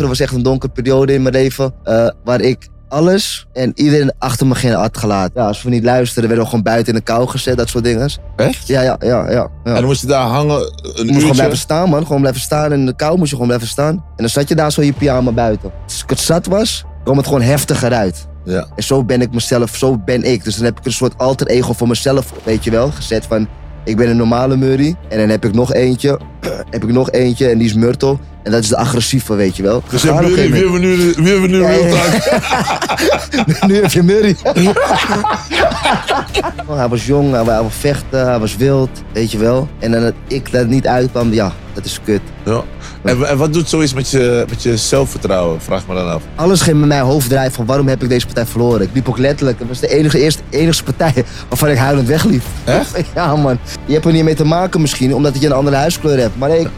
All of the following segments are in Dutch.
Er was echt een donkere periode in mijn leven. eh, waar ik alles en iedereen achter me ging had gelaten. Ja, als we niet luisterden, werden we gewoon buiten in de kou gezet, dat soort dingen. Echt? Ja, ja, ja. ja, ja. En dan moest je daar hangen een Je moest gewoon blijven staan, man. Gewoon blijven staan. In de kou moest je gewoon blijven staan. En dan zat je daar zo in je pyjama buiten. Als ik het zat was, kwam het gewoon heftiger uit. Ja. En zo ben ik mezelf, zo ben ik. Dus dan heb ik een soort alter ego voor mezelf, weet je wel, gezet van... Ik ben een normale Murray. En dan heb ik nog eentje. Heb ik nog eentje en die is Myrtle. En dat is de agressieve, weet je wel. Dus gegeven hebben we nu, hebben we nu Ja, real ja, talk? nu heb je Murray. Oh, hij was jong, hij wou vechten, hij was wild, weet je wel. En dan dat ik dat niet uitkwam, ja, dat is kut. Ja. En, en wat doet zoiets met je, met je zelfvertrouwen? Vraag me dan af. Alles ging met mijn hoofd draaien van waarom heb ik deze partij verloren. Ik liep ook letterlijk, het was de enige, eerste, enige partij waarvan ik huilend wegliep. Echt? Ja man, je hebt er niet mee te maken misschien, omdat je een andere huiskleur hebt. Maar ik,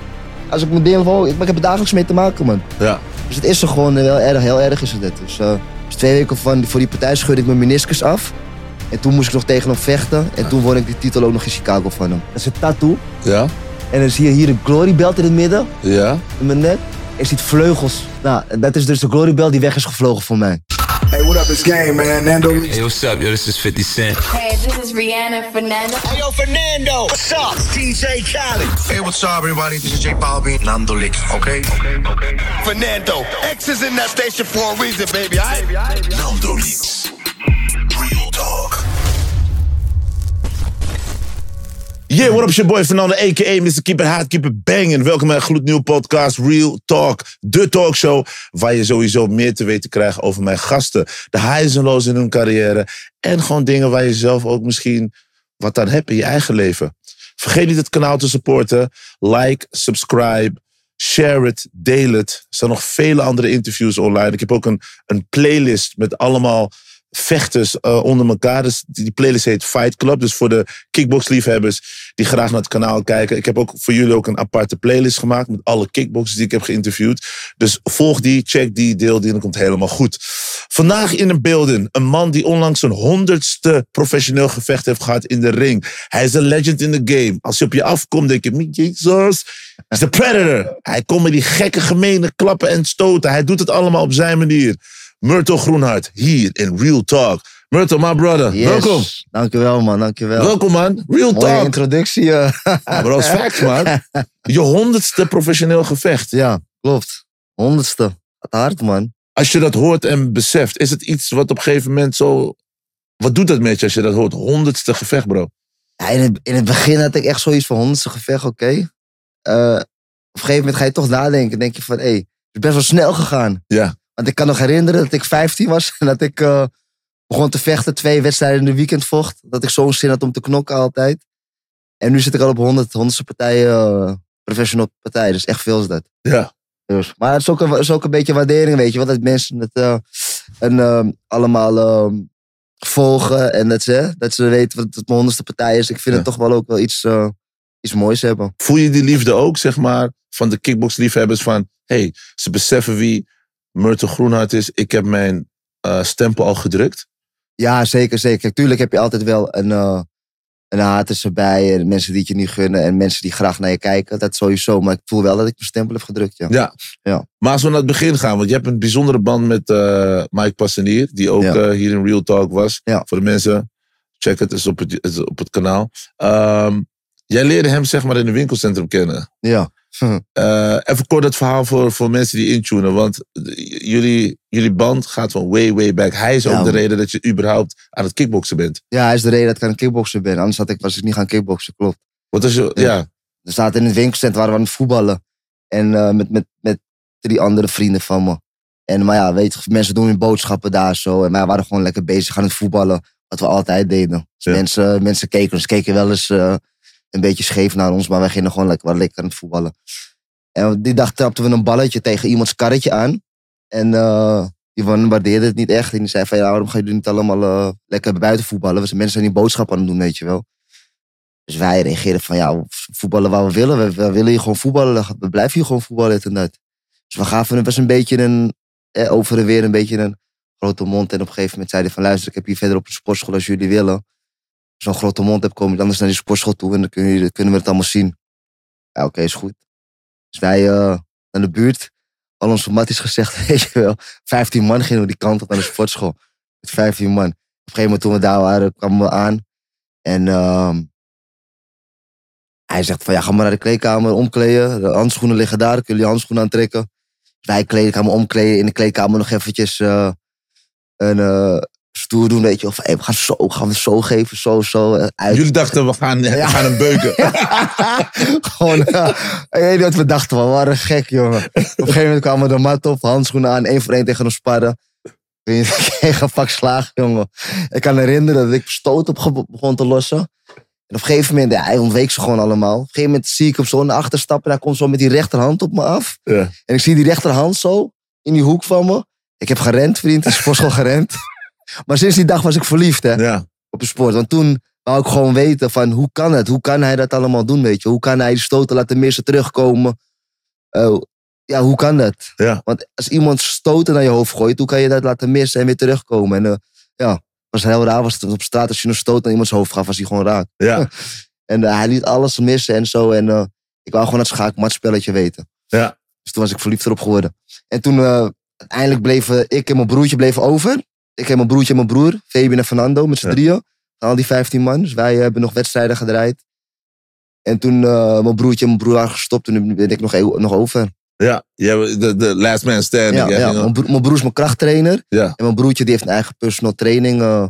als ik mijn deel van, ik, ik heb er dagelijks mee te maken man. Ja. Dus het is er gewoon heel erg, heel erg is het. dit. Dus, eh, dus twee weken van, voor die partij schudde ik mijn meniscus af. En toen moest ik nog tegen hem vechten. En toen won ik die titel ook nog in Chicago van hem. Dat is een tattoo. Ja? En dan zie je hier een glory belt in het midden, Ja? in mijn nek. En je ziet vleugels. Nou, dat is dus de glory belt die weg is gevlogen voor mij. Hey, what up? It's Game, man. Nando. Hey, what's up? Yo, this is 50 Cent. Hey, this is Rihanna Fernando. Hey, yo, Fernando. What's up? It's DJ Khaled. Hey, what's up, everybody? This is J Balvin. Nando Licks, okay? Okay, okay. Fernando. X is in that station for a reason, baby. I Nando Licks. Yeah, what up, your boy Fernando, a.k.a. Mr. Keep It Hot, Keep It Banging. Welkom bij een gloednieuwe podcast, Real Talk. De talkshow waar je sowieso meer te weten krijgt over mijn gasten. De highs en lows in hun carrière. En gewoon dingen waar je zelf ook misschien wat aan hebt in je eigen leven. Vergeet niet het kanaal te supporten. Like, subscribe, share it, deel het. Er staan nog vele andere interviews online. Ik heb ook een, een playlist met allemaal vechters eh, onder elkaar. Dus die playlist heet Fight Club. Dus voor de kickboxliefhebbers die graag naar het kanaal kijken. Ik heb ook voor jullie ook een aparte playlist gemaakt met alle kickboxers die ik heb geïnterviewd. Dus volg die, check die, deel die en dan komt helemaal goed. Vandaag in een beelden een man die onlangs zijn honderdste professioneel gevecht heeft gehad in de ring. Hij is een legend in the game. Als hij op je afkomt, denk je, Jesus, is de Predator. Hij komt met die gekke, gemene klappen en stoten. Hij doet het allemaal op zijn manier. Myrtle Groenhart, hier in Real Talk. Myrtle, my brother, Yes. welkom. Dankjewel man, dankjewel. Welkom man, Real Mooie Talk. introductie. eh. Ja, maar facts man. Je honderdste professioneel gevecht. ja, klopt. Honderdste. Hard man. Als je dat hoort en beseft, is het iets wat op een gegeven moment zo... Wat doet dat met je als je dat hoort? Honderdste gevecht, bro. Ja, in, het, in het begin had ik echt zoiets van honderdste gevecht, oké. Eh, op een gegeven moment ga je toch nadenken. denk je van, hé, hey, het is best wel snel gegaan. Ja. Want ik kan nog herinneren dat ik 15 was en dat ik eh, begon te vechten. Twee wedstrijden in de weekend vocht. Dat ik zo'n zin had om te knokken altijd. En nu zit ik al op 100, 100ste partijen, eh, professional partijen. Dus echt veel is dat. Ja. Dus, maar het is ook, een, het is ook een beetje waardering, weet je wel. Dat mensen het eh, en, ehm, allemaal ehm, volgen en dat ze, dat ze weten wat het mijn honderdste partij is. Ik vind Ja. het toch wel ook wel iets, eh, iets moois hebben. Voel je die liefde ook, zeg maar, van de kickboxliefhebbers van... hey, ze beseffen wie Myrtle Groenhart is. Ik heb mijn eh, stempel al gedrukt. Ja, zeker, zeker. Tuurlijk heb je altijd wel een, eh een haters erbij. En mensen die het je niet gunnen. En mensen die graag naar je kijken. Dat sowieso. Maar ik voel wel dat ik mijn stempel heb gedrukt, ja. Ja. Ja. Maar als we naar het begin gaan, want je hebt een bijzondere band met eh, Mike Passanier, die ook Ja. hier in Real Talk was. Ja. Voor de mensen, check het, is op het, op het kanaal. Ehm, jij leerde hem zeg maar in een winkelcentrum kennen. Ja. Eh, even kort het verhaal voor, voor mensen die intunen, want jullie, jullie band gaat van way, way back. Hij is Ja. ook de reden dat je überhaupt aan het kickboksen bent. Ja, hij is de reden dat ik aan een kickbokser ben. Anders had ik, was ik niet gaan kickboksen, klopt. Want als je, ja, We zaten in het winkelcentrum, waren we aan het voetballen. En eh, met, met, met drie andere vrienden van me. En maar ja, weet je, mensen doen hun boodschappen daar zo. En wij waren gewoon lekker bezig aan het voetballen. Wat we altijd deden. Dus Ja. mensen, mensen keken ons, keken wel eens eh, een beetje scheef naar ons. Maar wij gingen gewoon lekker, waren lekker aan het voetballen. En die dag trapten we een balletje tegen iemands karretje aan. En eh, die man waardeerde het niet echt. En die zei van ja, waarom gaan jullie niet allemaal eh, lekker buiten voetballen? Zijn mensen zijn die boodschappen aan het doen, weet je wel. Dus wij reageerden van ja, voetballen waar we willen. We, willen hier gewoon voetballen. We blijven hier gewoon voetballen en dat. Dus we gaven het was een beetje een, eh, over en weer een beetje een grote mond. En op een gegeven moment zeiden van luister, ik heb hier verder op een sportschool als jullie willen. Zo'n grote mond heb, kom je anders naar die sportschool toe en dan kunnen, jullie, kunnen we het allemaal zien. Ja, oké, is goed. Dus wij eh, naar de buurt. al onze matties gezegd, weet je wel. 15 man gingen we die kant op naar de sportschool. Met 15 man. Op een gegeven moment toen we daar waren, kwamen we aan. En ehm, hij zegt van ja, ga maar naar de kleedkamer omkleden. De handschoenen liggen daar, kun je je handschoenen aantrekken. Wij kleden, gaan we omkleden. In de kleedkamer nog eventjes eh, een eh, stoer doen, weet je. Of hey, we gaan zo, gaan we zo geven, zo, zo. eh, uit. Jullie dachten, we gaan, we gaan hem beuken. Gewoon, ja. ik weet niet wat we dachten, man. We waren gek, jongen. Op een gegeven moment kwamen we de mat op, handschoenen aan, één voor één tegen hem sparren. Ik Ik kreeg een pak slaag, jongen. Ik kan me herinneren dat ik stoot op begon te lossen. En op een gegeven moment, ja, hij ontweek ze gewoon allemaal. Op een gegeven moment zie ik hem zo naar achter stappen. En hij komt zo met die rechterhand op me af. Ja. En ik zie die rechterhand zo in die hoek van me. Ik heb gerend, vriend. In de sportschool gerend. Maar sinds die dag was ik verliefd, hè Ja, op de sport. Want toen wou ik gewoon weten van hoe kan het? Hoe kan hij dat allemaal doen, weet je? Hoe kan hij die stoten laten missen, terugkomen? Eh, ja, hoe kan dat? ja. Want als iemand stoten naar je hoofd gooit, hoe kan je dat laten missen en weer terugkomen? En eh, ja, het was heel raar. Was het op straat, als je een stoot naar iemands hoofd gaf, was hij gewoon raak. ja. En eh, hij liet alles missen en zo. En ik wou gewoon het schaakmatspelletje weten. Ja. Dus toen was ik verliefd erop geworden. En toen uiteindelijk bleven ik en mijn broertje bleven over. Ik en mijn broertje en mijn broer, Fabian en Fernando, met z'n Ja. drieën. Al die 15 man. Dus wij hebben nog wedstrijden gedraaid. En toen eh, mijn broertje en mijn broer waren gestopt, toen ben ik nog, eeuw- nog over. Ja, de, de last man standing. Ja, ja. Mijn, broer, mijn broer is mijn krachttrainer. ja. En mijn broertje die heeft een eigen personal training. eh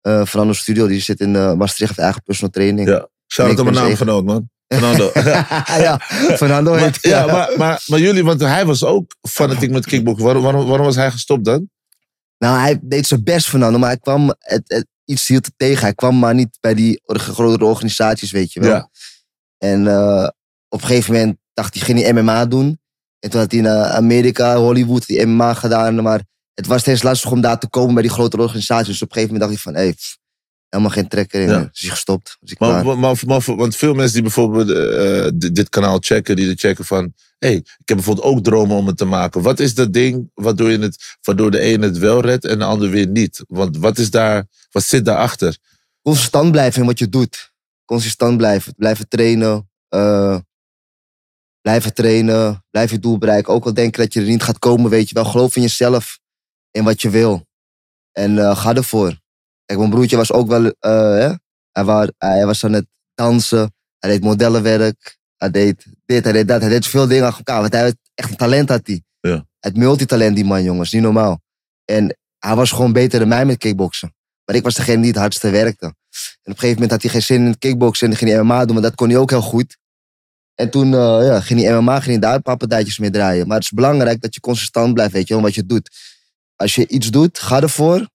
eh, Fernando Studio, die zit in Maastricht, heeft eigen personal training. Ja. Shout out Ik aan ben mijn naamgenoot, man. Fernando. ja, Fernando maar, ja, maar, maar, maar jullie, want hij was ook fanatiek met kickboxen. Waarom, waarom, waarom was hij gestopt dan? Nou, hij deed zijn best, Fernando, maar hij kwam, het, het, iets hield het tegen. Hij kwam maar niet bij die grotere organisaties, weet je wel. Ja. En eh, op een gegeven moment dacht hij, ging hij MMA doen. En toen had hij naar Amerika, Hollywood, die MMA gedaan. Maar het was steeds lastig om daar te komen bij die grotere organisaties. Dus op een gegeven moment dacht hij van, hé, pff, helemaal geen trek erin. Ja. Dus hij gestopt. Dus ik Maar, klaar. maar, maar, maar- want veel mensen die bijvoorbeeld eh, dit, dit kanaal checken, die er checken van... hey, ik heb bijvoorbeeld ook dromen om het te maken. Wat is dat ding waardoor, je het, waardoor de een het wel redt en de ander weer niet? Want wat, is daar, wat zit daarachter? Consistent blijven in wat je doet. Consistent blijven. Blijven trainen. eh, blijven trainen. Blijf je doel bereiken. Ook al denk je dat je er niet gaat komen, weet je wel. Geloof in jezelf. In wat je wil. En eh, ga ervoor. Kijk, mijn broertje was ook wel... eh, hè? Hij, was, hij was aan het dansen. Hij deed modellenwerk. Hij deed dit, hij deed dat. Hij deed veel dingen achter elkaar. Want hij had echt een talent had hij. Ja. Had multitalent, die man, jongens. Niet normaal. En hij was gewoon beter dan mij met kickboksen. Maar ik was degene die het hardste werkte. En op een gegeven moment had hij geen zin in het kickboksen en dan ging hij MMA doen, maar dat kon hij ook heel goed. En toen eh, ja, ging hij MMA, ging hij daar een paar partijtjes mee draaien. Maar het is belangrijk dat je consistent blijft, weet je wel, wat je doet. Als je iets doet, ga ervoor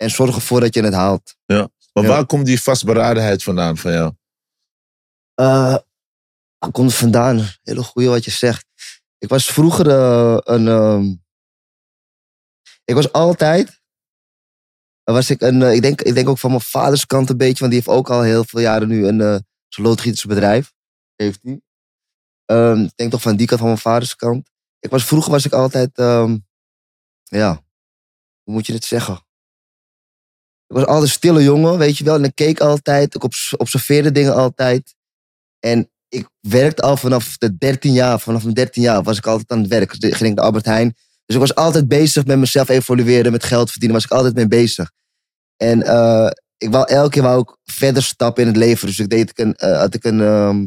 en zorg ervoor dat je het haalt. Maar Ja. waar komt die vastberadenheid vandaan van jou? Eh waar komt het vandaan? Hele goeie wat je zegt. Ik was vroeger eh, een... ehm, ik was altijd... Was ik, een, eh, ik, denk, ik denk ook van mijn vaders kant een beetje, want die heeft ook al heel veel jaren nu een uh, loodgietersbedrijf. Heeft hij. Ehm, ik denk toch van die kant van mijn vaders kant. Ik was, vroeger was ik altijd... ehm, ja, hoe moet je dit zeggen? Ik was altijd stille jongen, weet je wel. En ik keek altijd, ik obs- observeerde dingen altijd. En ik werkte al vanaf de 13 jaar, vanaf mijn 13 jaar was ik altijd aan het werk. Dus ging ik naar Albert Heijn. Dus ik was altijd bezig met mezelf evolueren, met geld verdienen, was ik altijd mee bezig. En eh, ik wou elke keer wou ik verder stappen in het leven. Dus ik deed eh, had ik een ehm,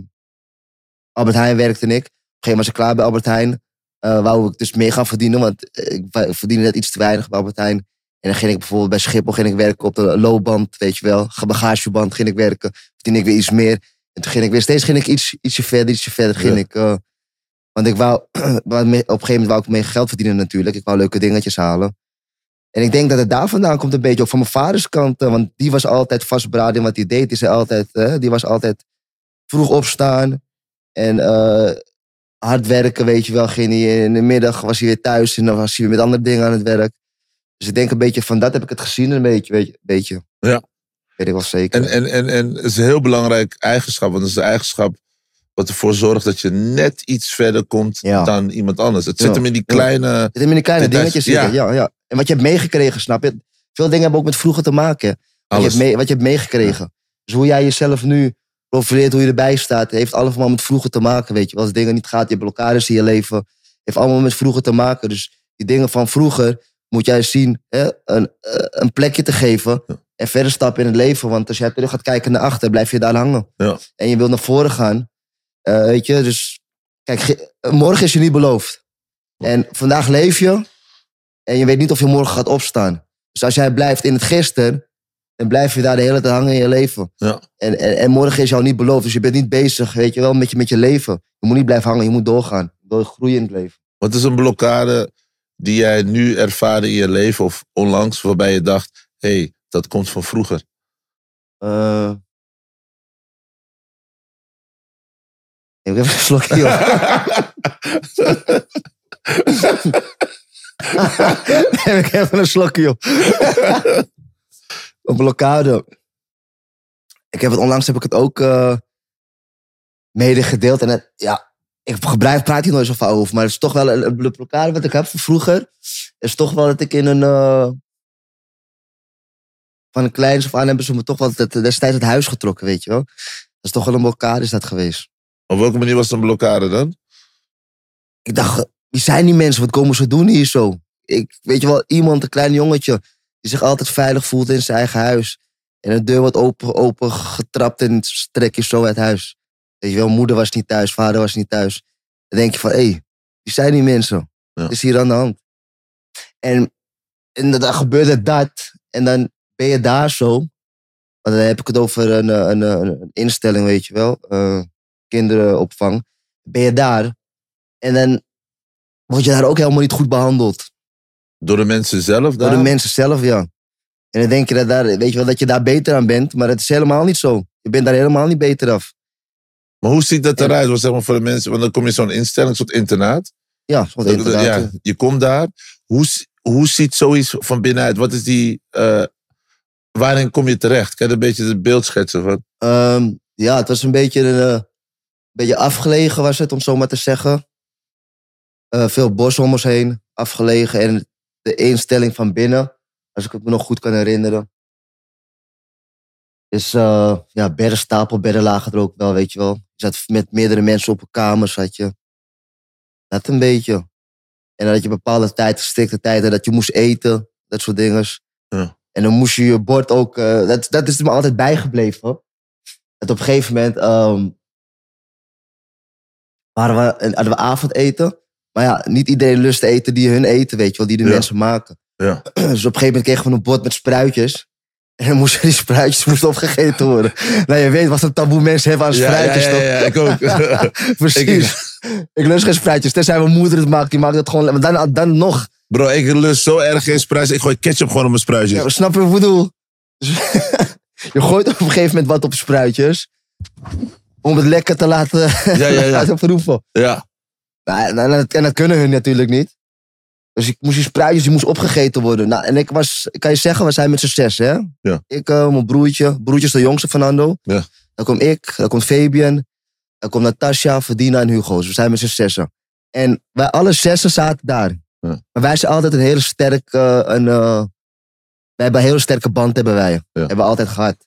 Albert Heijn werkte ik. Op een gegeven moment was ik klaar bij Albert Heijn. Eh, wou ik dus meer gaan verdienen, want ik verdiende net iets te weinig bij Albert Heijn. En dan ging ik bijvoorbeeld bij Schiphol ging ik werken op de loopband, weet je wel. Bagageband ging ik werken. Verdiende ik weer iets meer. En toen ging ik weer steeds ging ik iets, ietsje verder, ietsje verder. Ging Ja. ik, eh, want ik wou, op een gegeven moment wou ik meer geld verdienen natuurlijk. Ik wou leuke dingetjes halen. En ik denk dat het daar vandaan komt een beetje. Ook van mijn vaders kant. eh, want die was altijd vastberaden in wat hij deed. Die, zei altijd, eh, die was altijd vroeg opstaan. En hard werken, weet je wel. Ging hij in de middag, was hij weer thuis. En dan was hij weer met andere dingen aan het werk. Dus ik denk een beetje van dat heb ik het gezien een beetje. Weet je, beetje. Ja. Weet ik wel zeker. En, en, en, en het is een heel belangrijk eigenschap. Want het is de eigenschap wat ervoor zorgt dat je net iets verder komt Ja. dan iemand anders. Het Ja. zit hem in die Ja. kleine... Het zit hem in die kleine dingetjes zitten. Ja. Ja, En wat je hebt meegekregen, snap je? Veel dingen hebben ook met vroeger te maken. Wat je, hebt mee- wat je hebt meegekregen. Dus hoe jij jezelf nu profileert, hoe je erbij staat, heeft allemaal met vroeger te maken, weet je. Als dingen niet gaat, je hebt blokkades in je leven. heeft allemaal met vroeger te maken. Dus die dingen van vroeger moet jij zien hè, een, eh, een plekje te geven. En verder stappen in het leven. Want als jij terug gaat kijken naar achter, blijf je daar hangen. Ja. En je wilt naar voren gaan. eh, weet je, dus kijk, ge- morgen is je niet beloofd. En vandaag leef je. En je weet niet of je morgen gaat opstaan. Dus als jij blijft in het gisteren, dan blijf je daar de hele tijd hangen in je leven. Ja. En, en, en morgen is jou niet beloofd. Dus je bent niet bezig, weet je wel, met je, met je leven. Je moet niet blijven hangen, je moet doorgaan. Je wil groeien in het leven. Wat is een blokkade die jij nu ervaarde in je leven of onlangs, waarbij je dacht, hé, hey, dat komt van vroeger? Eh Ik heb even een slokje op. ik heb even een slokje op. een blokkade. Ik heb het onlangs heb ik het ook eh mede gedeeld. En het, ja, ik gebruik, praat hier nooit zo vaak over. Maar het is toch wel een, blokkade wat ik heb van vroeger. Is toch wel dat ik in een... eh, van een kleins af aan hebben ze me toch wel het- destijds het huis getrokken, weet je wel. Dat is toch wel een blokkade is dat geweest. Op welke manier was het een blokkade dan? Ik dacht, wie zijn die mensen? Wat komen ze doen hier zo? Ik, weet je wel, iemand, een klein jongetje, die zich altijd veilig voelt in zijn eigen huis. En de deur wordt open, open getrapt en trek je zo uit huis. Weet je wel, moeder was niet thuis, vader was niet thuis. Dan denk je van, hé, hey, wie zijn die mensen? Ja. Is hier aan de hand? En, en dan gebeurde dat. En dan ben je daar zo. Want dan heb ik het over een, eh, een, een, een instelling, weet je wel. eh, kinderenopvang. Ben je daar. En dan word je daar ook helemaal niet goed behandeld. Door de mensen zelf Door de mensen zelf, ja. En dan denk je dat, daar, weet je wel, dat je daar beter aan bent. Maar het is helemaal niet zo. Je bent daar helemaal niet beter af. Maar hoe ziet dat eruit? Want zeg maar voor de mensen, want dan kom je zo'n instelling, een soort internaat. Ja, Dat- inderdaad. ja, je komt daar. Hoe, hoe ziet zoiets van binnenuit? Wat is die. eh, waarin kom je terecht? Kan je een beetje het beeld schetsen? Van, Ehm, ja, het was een beetje, een, eh, beetje afgelegen, was het, om zo maar te zeggen. Eh, veel bos om ons heen, afgelegen. En de instelling van binnen, als ik het me nog goed kan herinneren. Is, eh ja, bedden, stapelbedden lagen er ook wel, weet je wel. Je zat met meerdere mensen op een kamer, zat je. Dat een beetje. En dan had je bepaalde tijd, gestrikte tijden, dat je moest eten, dat soort dingen. Ja. En dan moest je je bord ook, eh, dat, dat is me altijd bijgebleven. Dat op een gegeven moment ehm, waren we, en hadden we avondeten. Maar ja, niet iedereen lust te eten die hun eten, weet je wel, die de Ja. mensen maken. Ja. Dus op een gegeven moment kregen we een bord met spruitjes. En dan moesten die spruitjes moesten opgegeten worden. Nou, je weet wat een taboe mensen hebben aan ja, ja, spruitjes, ja, ja, ik ook. Precies. Ik, lust geen spruitjes. Tenzij mijn moeder het maakt, die maakt het gewoon... Maar dan, dan nog. Bro, ik lust zo erg geen spruitjes. Ik gooi ketchup gewoon op mijn spruitjes. Ja, snap je wat ik bedoel? Je gooit op een gegeven moment wat op spruitjes. Om het lekker te laten, Ja, ja, ja. laten proeven. Ja. En, en, en dat kunnen hun natuurlijk niet. Dus ik moest die spruitjes die moest opgegeten worden. Nou, en ik was, ik kan je zeggen, we zijn met z'n zes, hè? Ja. Ik, eh, mijn broertje. Broertje is de jongste, Fernando. Ja. Dan kom ik, dan komt Fabian. Dan komt Natasja, Verdina en Hugo. Dus we zijn met z'n zessen. En wij alle zessen zaten daar. Ja. Maar wij zijn altijd een hele sterke, een, eh, wij hebben een hele sterke band, hebben wij. Hebben we altijd gehad.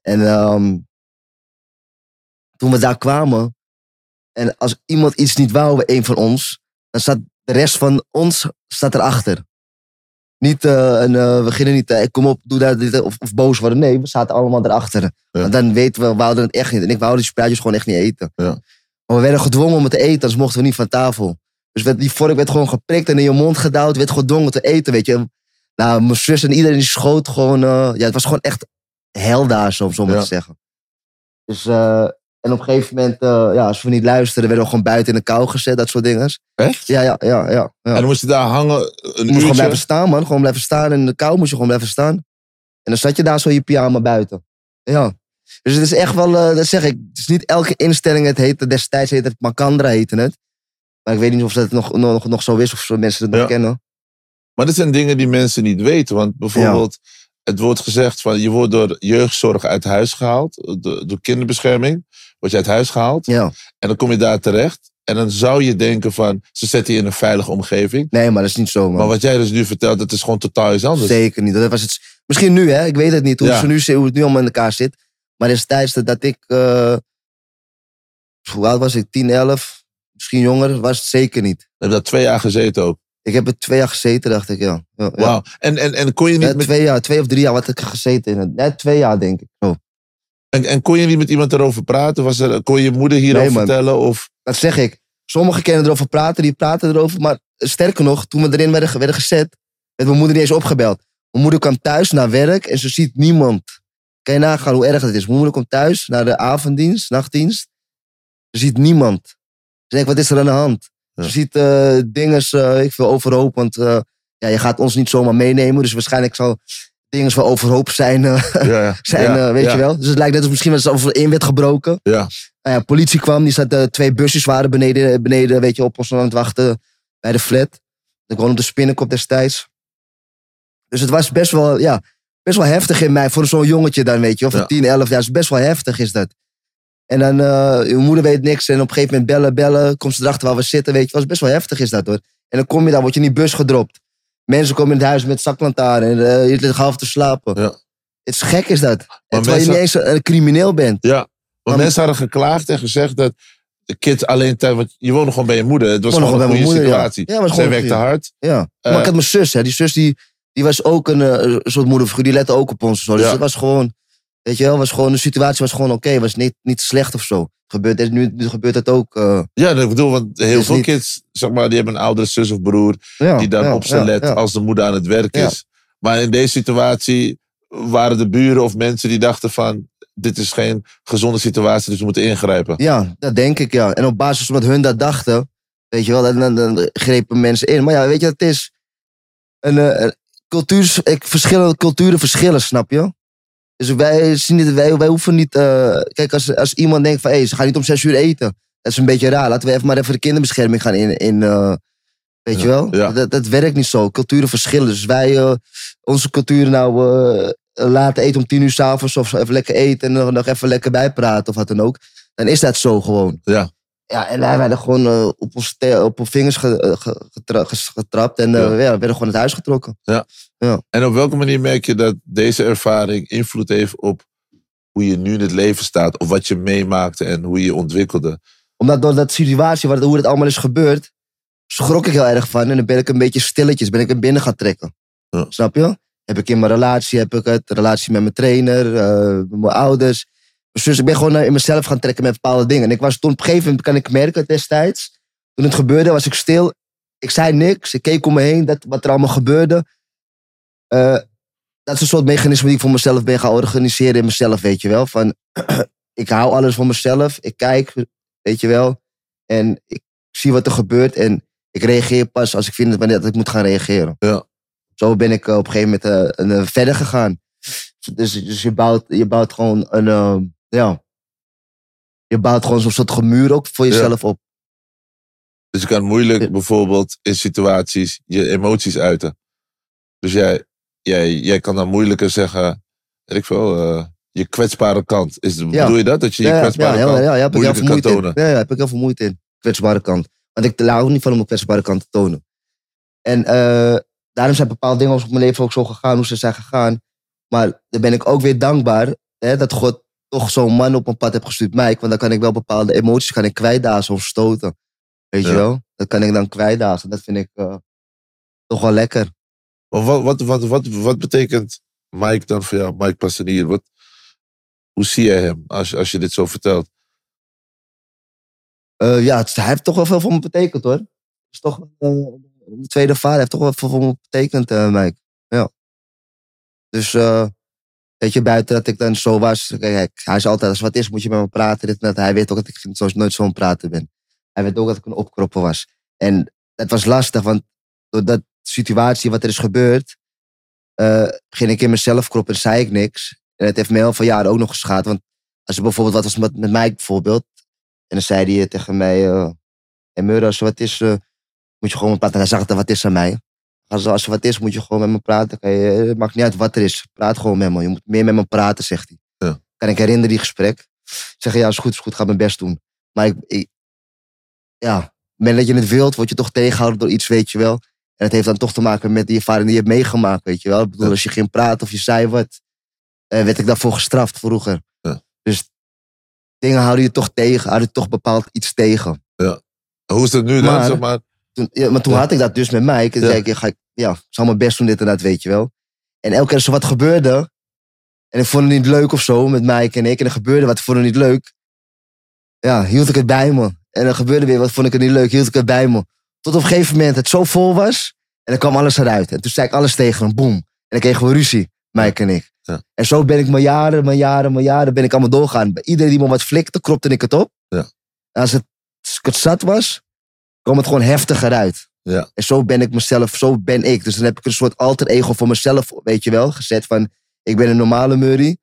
En ehm, toen we daar kwamen, en als iemand iets niet wou, een van ons, dan staat de rest van ons staat erachter. Niet, eh, een, eh, we gingen niet, eh, kom op, doe dat, dit, of, of boos worden. Nee, we zaten allemaal erachter. Want dan weten we, we wouden het echt niet. En ik wou die spruitjes gewoon echt niet eten. Ja. Maar we werden gedwongen om het te eten, anders mochten we niet van tafel. Dus werd, die vork werd gewoon geprikt en in je mond gedouwd. werd gedwongen te eten, weet je. Nou, mijn zus en iedereen die schoot gewoon... ja, het was gewoon echt hel daar, zo, om zo maar Ja. te zeggen. Dus, eh, en op een gegeven moment, eh, ja, als we niet luisterden, werden we gewoon buiten in de kou gezet, dat soort dingen. Echt? Ja, ja, ja. ja, ja. En dan moest je daar hangen een Je moest gewoon blijven staan, man. Gewoon blijven staan. In de kou moest je gewoon blijven staan. En dan zat je daar zo in je pyjama buiten. Ja. Dus het is echt wel, eh, dat zeg ik, het is niet elke instelling, het heette, destijds heette het Macandra heette het. Maar ik weet niet of dat nog, nog, nog zo is of zo mensen het nog Ja. kennen. Maar dat zijn dingen die mensen niet weten. Want bijvoorbeeld, het wordt gezegd van je wordt door jeugdzorg uit huis gehaald. Door, door kinderbescherming word je uit huis gehaald. Ja. En dan kom je daar terecht. En dan zou je denken van, ze zetten je in een veilige omgeving. Nee, maar dat is niet zo, man. Maar wat jij dus nu vertelt, dat is gewoon totaal iets anders. Zeker niet. Dat was het, misschien nu, hè. Ik weet het niet hoe, Ja. ze nu, hoe het nu allemaal in elkaar zit. Maar destijds dat- dat ik... eh, hoe oud was ik? 10, 11? Misschien jonger? Was het zeker niet. heb je dat twee jaar gezeten ook. Ik heb er twee jaar gezeten, dacht ik, ja. ja, ja. Wauw. En, en, en kon je niet Ja, met, twee jaar, twee of drie jaar wat ik gezeten in het. Net twee jaar, denk ik. En, en kon je niet met iemand erover praten? Was er, kon je moeder hierover Nee, vertellen? Of, Dat zeg ik. Sommigen kunnen erover praten, die praten erover. Maar sterker nog, toen we erin werden, werden gezet, werd mijn moeder niet eens opgebeld. Mijn moeder kwam thuis naar werk en ze ziet niemand. Kan je nagaan hoe erg het is? Mijn moeder komt thuis naar de avonddienst, nachtdienst. Ze ziet niemand. Ze denkt, wat is er aan de hand? Ja. Ze ziet eh dingen, eh, ik veel overhoop. Want eh, ja, je gaat ons niet zomaar meenemen. Dus waarschijnlijk zal dingen wel overhoop zijn, eh, ja, ja. zijn ja, eh, weet ja, je wel. Dus het lijkt net alsof misschien wel eens over één werd gebroken. Ja. Nou ja, politie kwam, die zat, eh, twee busjes waren beneden, beneden, weet je, op ons aan het wachten bij de flat. Ik woon op de Spinnenkop destijds. Dus het was best wel, ja, best wel heftig in mij voor zo'n jongetje dan, weet je, of Ja. van 10, 11 jaar. is best wel heftig is dat. En dan, je moeder weet niks en op een gegeven moment bellen, bellen, komt ze erachter waar we zitten, weet je, was best wel heftig is dat hoor. En dan kom je daar, word je in die bus gedropt. Mensen komen in het huis met zaklantaarn en eh, je ligt half te slapen. Ja. Het is gek is dat. En terwijl je niet eens een, een crimineel bent. Ja, want Maar- mensen hadden geklaagd en gezegd dat de kids alleen thuis... Want je woonde gewoon bij je moeder. Het was gewoon een goede moeder, situatie. ja. Zij werkte hard. Ja. Eh, maar ik had mijn zus, hè. Die zus die, die was ook een eh, soort moederfiguur. Die lette ook op ons. Zo. Dus het was gewoon, weet je wel, was gewoon, de situatie was gewoon oké. was niet, niet slecht of zo. Gebeurt, nu, nu gebeurt het ook. eh, Ja, dat ik bedoel, want heel Is veel niet- kids, zeg maar, die hebben een oudere zus of broer... ja, die dan ja, op ze ja, let als de moeder aan het werk is. Maar in deze situatie waren de buren of mensen die dachten van... dit is geen gezonde situatie, dus we moeten ingrijpen. Ja, dat denk ik, ja. En op basis van wat hun dat dachten, weet je wel, dan, dan, dan grepen mensen in. Maar ja, weet je, het is een, eh, cultuur, ik, verschillende culturen verschillen, snap je? Dus wij, zien niet, wij, wij hoeven niet, eh, kijk, als, als iemand denkt van, hé, ze gaan niet om zes uur eten. Dat is een beetje raar. Laten we even maar even de kinderbescherming gaan in, in eh, weet je Ja, wel? ja. Dat, dat werkt niet zo. Culturen verschillen. Dus wij, eh, onze culturen nou, laten eten om tien uur s'avonds of even lekker eten en nog, nog even lekker bijpraten of wat dan ook. Dan is dat zo gewoon. Ja. Ja, en wij werden gewoon op te- op vingers getrapt en Ja. ja. werden gewoon het huis getrokken. En op welke manier merk je dat deze ervaring invloed heeft op hoe je nu in het leven staat? Of wat je meemaakte en hoe je je ontwikkelde? Omdat door dat situatie, waar, hoe het allemaal is gebeurd, schrok ik heel erg van. En dan ben ik een beetje stilletjes, ben ik er binnen gaan trekken. Ja. Snap je? Heb ik in mijn relatie, heb ik het, relatie met mijn trainer, eh, met mijn ouders. Dus ik ben gewoon eh, in mezelf gaan trekken met bepaalde dingen. En ik was toen op een gegeven moment, kan ik merken destijds, toen het gebeurde, was ik stil. Ik zei niks, ik keek om me heen, dat, wat er allemaal gebeurde. Eh, dat is een soort mechanisme die ik voor mezelf ben gaan organiseren in mezelf, weet je wel. Van, ik hou alles voor mezelf, ik kijk, weet je wel. En ik zie wat er gebeurt en ik reageer pas als ik vind dat wanneer dat ik moet gaan reageren. Ja. Zo ben ik eh, op een gegeven moment een, eh, verder gegaan. Dus, dus je, bouwt, je bouwt gewoon een, ja. Je bouwt gewoon zo'n soort gemuur ook voor jezelf op. Dus je kan moeilijk bijvoorbeeld in situaties je emoties uiten. Dus jij, jij, jij kan dan moeilijker zeggen, weet ik veel, eh, je kwetsbare kant. Is, Bedoel je dat? Dat je je Ja, kwetsbare ja, kant ja, ja, moeilijker kan in. tonen? Ja, ja, heb ik heel veel moeite in. Kwetsbare kant. Want ik hou ook niet van om mijn kwetsbare kant te tonen. En eh, daarom zijn bepaalde dingen op mijn leven ook zo gegaan hoe ze zijn gegaan. Maar dan ben ik ook weer dankbaar hè, dat God toch zo'n man op mijn pad heeft gestuurd. Mij, want dan kan ik wel bepaalde emoties kan ik kwijtdagen of stoten. Weet je wel? Dat kan ik dan kwijtdagen. Dat vind ik eh, toch wel lekker. Wat, wat, wat, wat, wat betekent Mike dan voor jou, Mike Passanier? Wat, hoe zie jij hem als, als je dit zo vertelt? Eh, ja, hij heeft toch wel veel voor me betekend hoor. Is toch, eh, de tweede vader heeft toch wel veel voor me betekend, eh Mike. Ja. Dus, eh, weet je, buiten dat ik dan zo was. Kijk, hij is altijd, als wat is, moet je met me praten. Dit dat. Hij weet ook dat ik zo, nooit zo'n praten ben. Hij weet ook dat ik een opkropper was. En dat was lastig, want door dat situatie wat er is gebeurd, eh, ging ik in mezelf kroppen en zei ik niks. En het heeft me heel veel jaren ook nog geschaad. Want als er bijvoorbeeld wat was met, met Mike bijvoorbeeld, en dan zei hij tegen mij, eh hey Meur, als er wat is, eh, moet je gewoon met me praten. Hij zag dat er wat is aan mij. Als, als er wat is, moet je gewoon met me praten. Kan je, het maakt niet uit wat er is. Praat gewoon met me. Je moet meer met me praten, zegt hij. Ja. Kan ik herinneren die gesprek. Ik zeg, ja, is goed, is goed. Ga mijn best doen. Maar ik, ik ja, op het moment dat je het wilt, word je toch tegengehouden door iets, weet je wel. En het heeft dan toch te maken met die ervaring die je hebt meegemaakt, weet je wel. Ik bedoel, Ja. als je ging praten of je zei wat, eh, werd ik daarvoor gestraft vroeger. Ja. Dus dingen houden je toch tegen, houden je toch bepaald iets tegen. Hoe is het nu dan? Zeg maar, toen, ja, maar toen Ja. had ik dat dus met mij. En Ja. zei ik, ja, ga ik, ja, ik zal mijn best doen, dit en dat, weet je wel. En elke keer als er wat gebeurde, en ik vond het niet leuk of zo, met Mike en ik, en er gebeurde wat, ik vond het niet leuk, ja, hield ik het bij me. En er gebeurde weer wat, vond ik het niet leuk, hield ik het bij me. Tot op een gegeven moment het zo vol was, en dan kwam alles eruit. En toen zei ik alles tegen hem, boem. En dan kregen we ruzie, Mike en ik. Ja. En zo ben ik mijn jaren, mijn jaren, mijn jaren, ben ik allemaal doorgaan. Bij iedereen die me wat flikte, kropte ik het op. Ja. En als het, als ik het zat was, kwam het gewoon heftiger uit. Ja. En zo ben ik mezelf, zo ben ik. Dus dan heb ik een soort alter ego voor mezelf, weet je wel, gezet van, ik ben een normale Murray.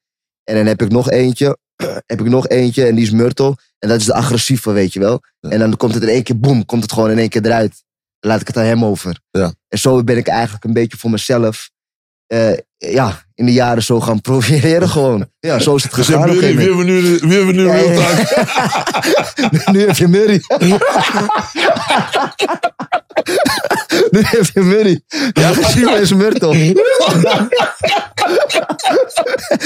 En dan heb ik nog eentje, heb ik nog eentje, en die is Myrtle. En dat is de agressieve, weet je wel. Ja. En dan komt het in één keer, boem, komt het gewoon in één keer eruit. Dan laat ik het aan hem over. Ja. En zo ben ik eigenlijk een beetje voor mezelf, eh, ja, in de jaren zo gaan profileren gewoon. Ja, zo is het Dus gegaan. een wie hebben we nu, wie hebben we nu real talk? nu heb je Murray. nu heb je Murray. Ja, gezien is Myrtle.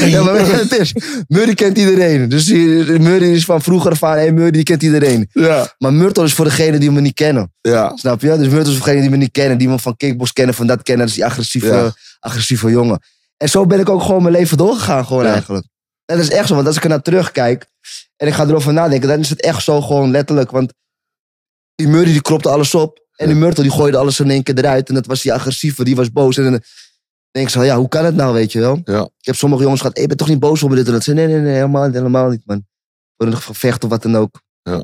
ja, maar weet je wat het is? Murray kent iedereen. Dus Murray is van vroeger van, hey, Murray die kent iedereen. Ja, Maar Myrtle is voor degene die me niet kennen. ja. Snap je? Dus Myrtle is voor degene die me niet kennen. Die me van kickbox kennen, van dat kennen. Dat is die agressieve, Ja. agressieve jongen. En zo ben ik ook gewoon mijn leven doorgegaan gewoon Ja. eigenlijk. En dat is echt zo, want als ik er naar terugkijk en ik ga erover nadenken, dan is het echt zo gewoon letterlijk. Want die Murray die kropte alles op. En die Myrtle die gooide alles in één keer eruit. En dat was die agressieve, die was boos. En dan denk ik zo, ja, hoe kan het nou, weet je wel? Ja. Ik heb sommige jongens gehad, hey, ik ben toch niet boos op me dit en dat. Ze, nee, nee, nee, helemaal niet, helemaal niet, man. Voor een gevecht of wat dan ook. Ja.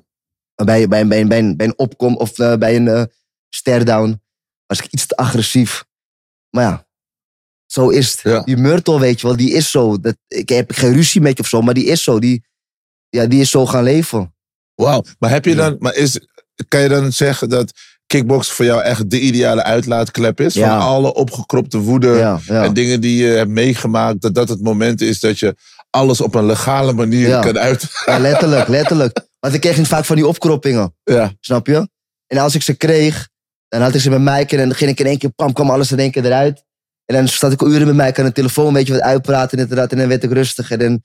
Bij, bij, bij, bij, een- bij een opkom of eh, bij een eh stare-down was ik iets te agressief. Maar ja, zo is het. Ja. Die Myrtle, weet je wel, die is zo. Dat, ik heb geen ruzie met je of zo, maar die is zo. Die, ja, die is zo gaan leven. Wauw. Maar heb je dan, maar is, kan je dan zeggen dat kickbox voor jou echt de ideale uitlaatklep is? Ja. Van alle opgekropte woede Ja, ja. en dingen die je hebt meegemaakt, dat dat het moment is dat je alles op een legale manier kan uit. Ja, letterlijk, letterlijk. Want ik kreeg niet vaak van die opkroppingen. Ja, Snap je? En als ik ze kreeg, dan had ik ze met Mike en dan ging ik in één keer, pam, kwam alles in één keer eruit. En dan zat ik uren met Mike aan de telefoon, weet je wat uitpraten inderdaad. En dan werd ik rustig en dan,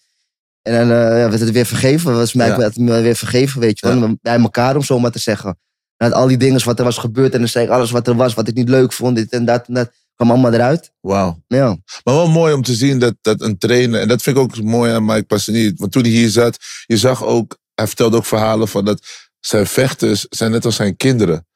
en dan eh, ja, werd het weer vergeven. Was Mike Ja. me weer vergeven, weet je wel. Bij elkaar, om zo maar te zeggen. En al die dingen wat er was gebeurd en dan zei ik alles wat er was, wat ik niet leuk vond, dit en dat en dat, kwam allemaal eruit. wauw. Ja, Maar wel mooi om te zien dat, dat een trainer, en dat vind ik ook mooi aan Mike Passani, want toen hij hier zat, je zag ook, hij vertelde ook verhalen van dat zijn vechters zijn net als zijn kinderen.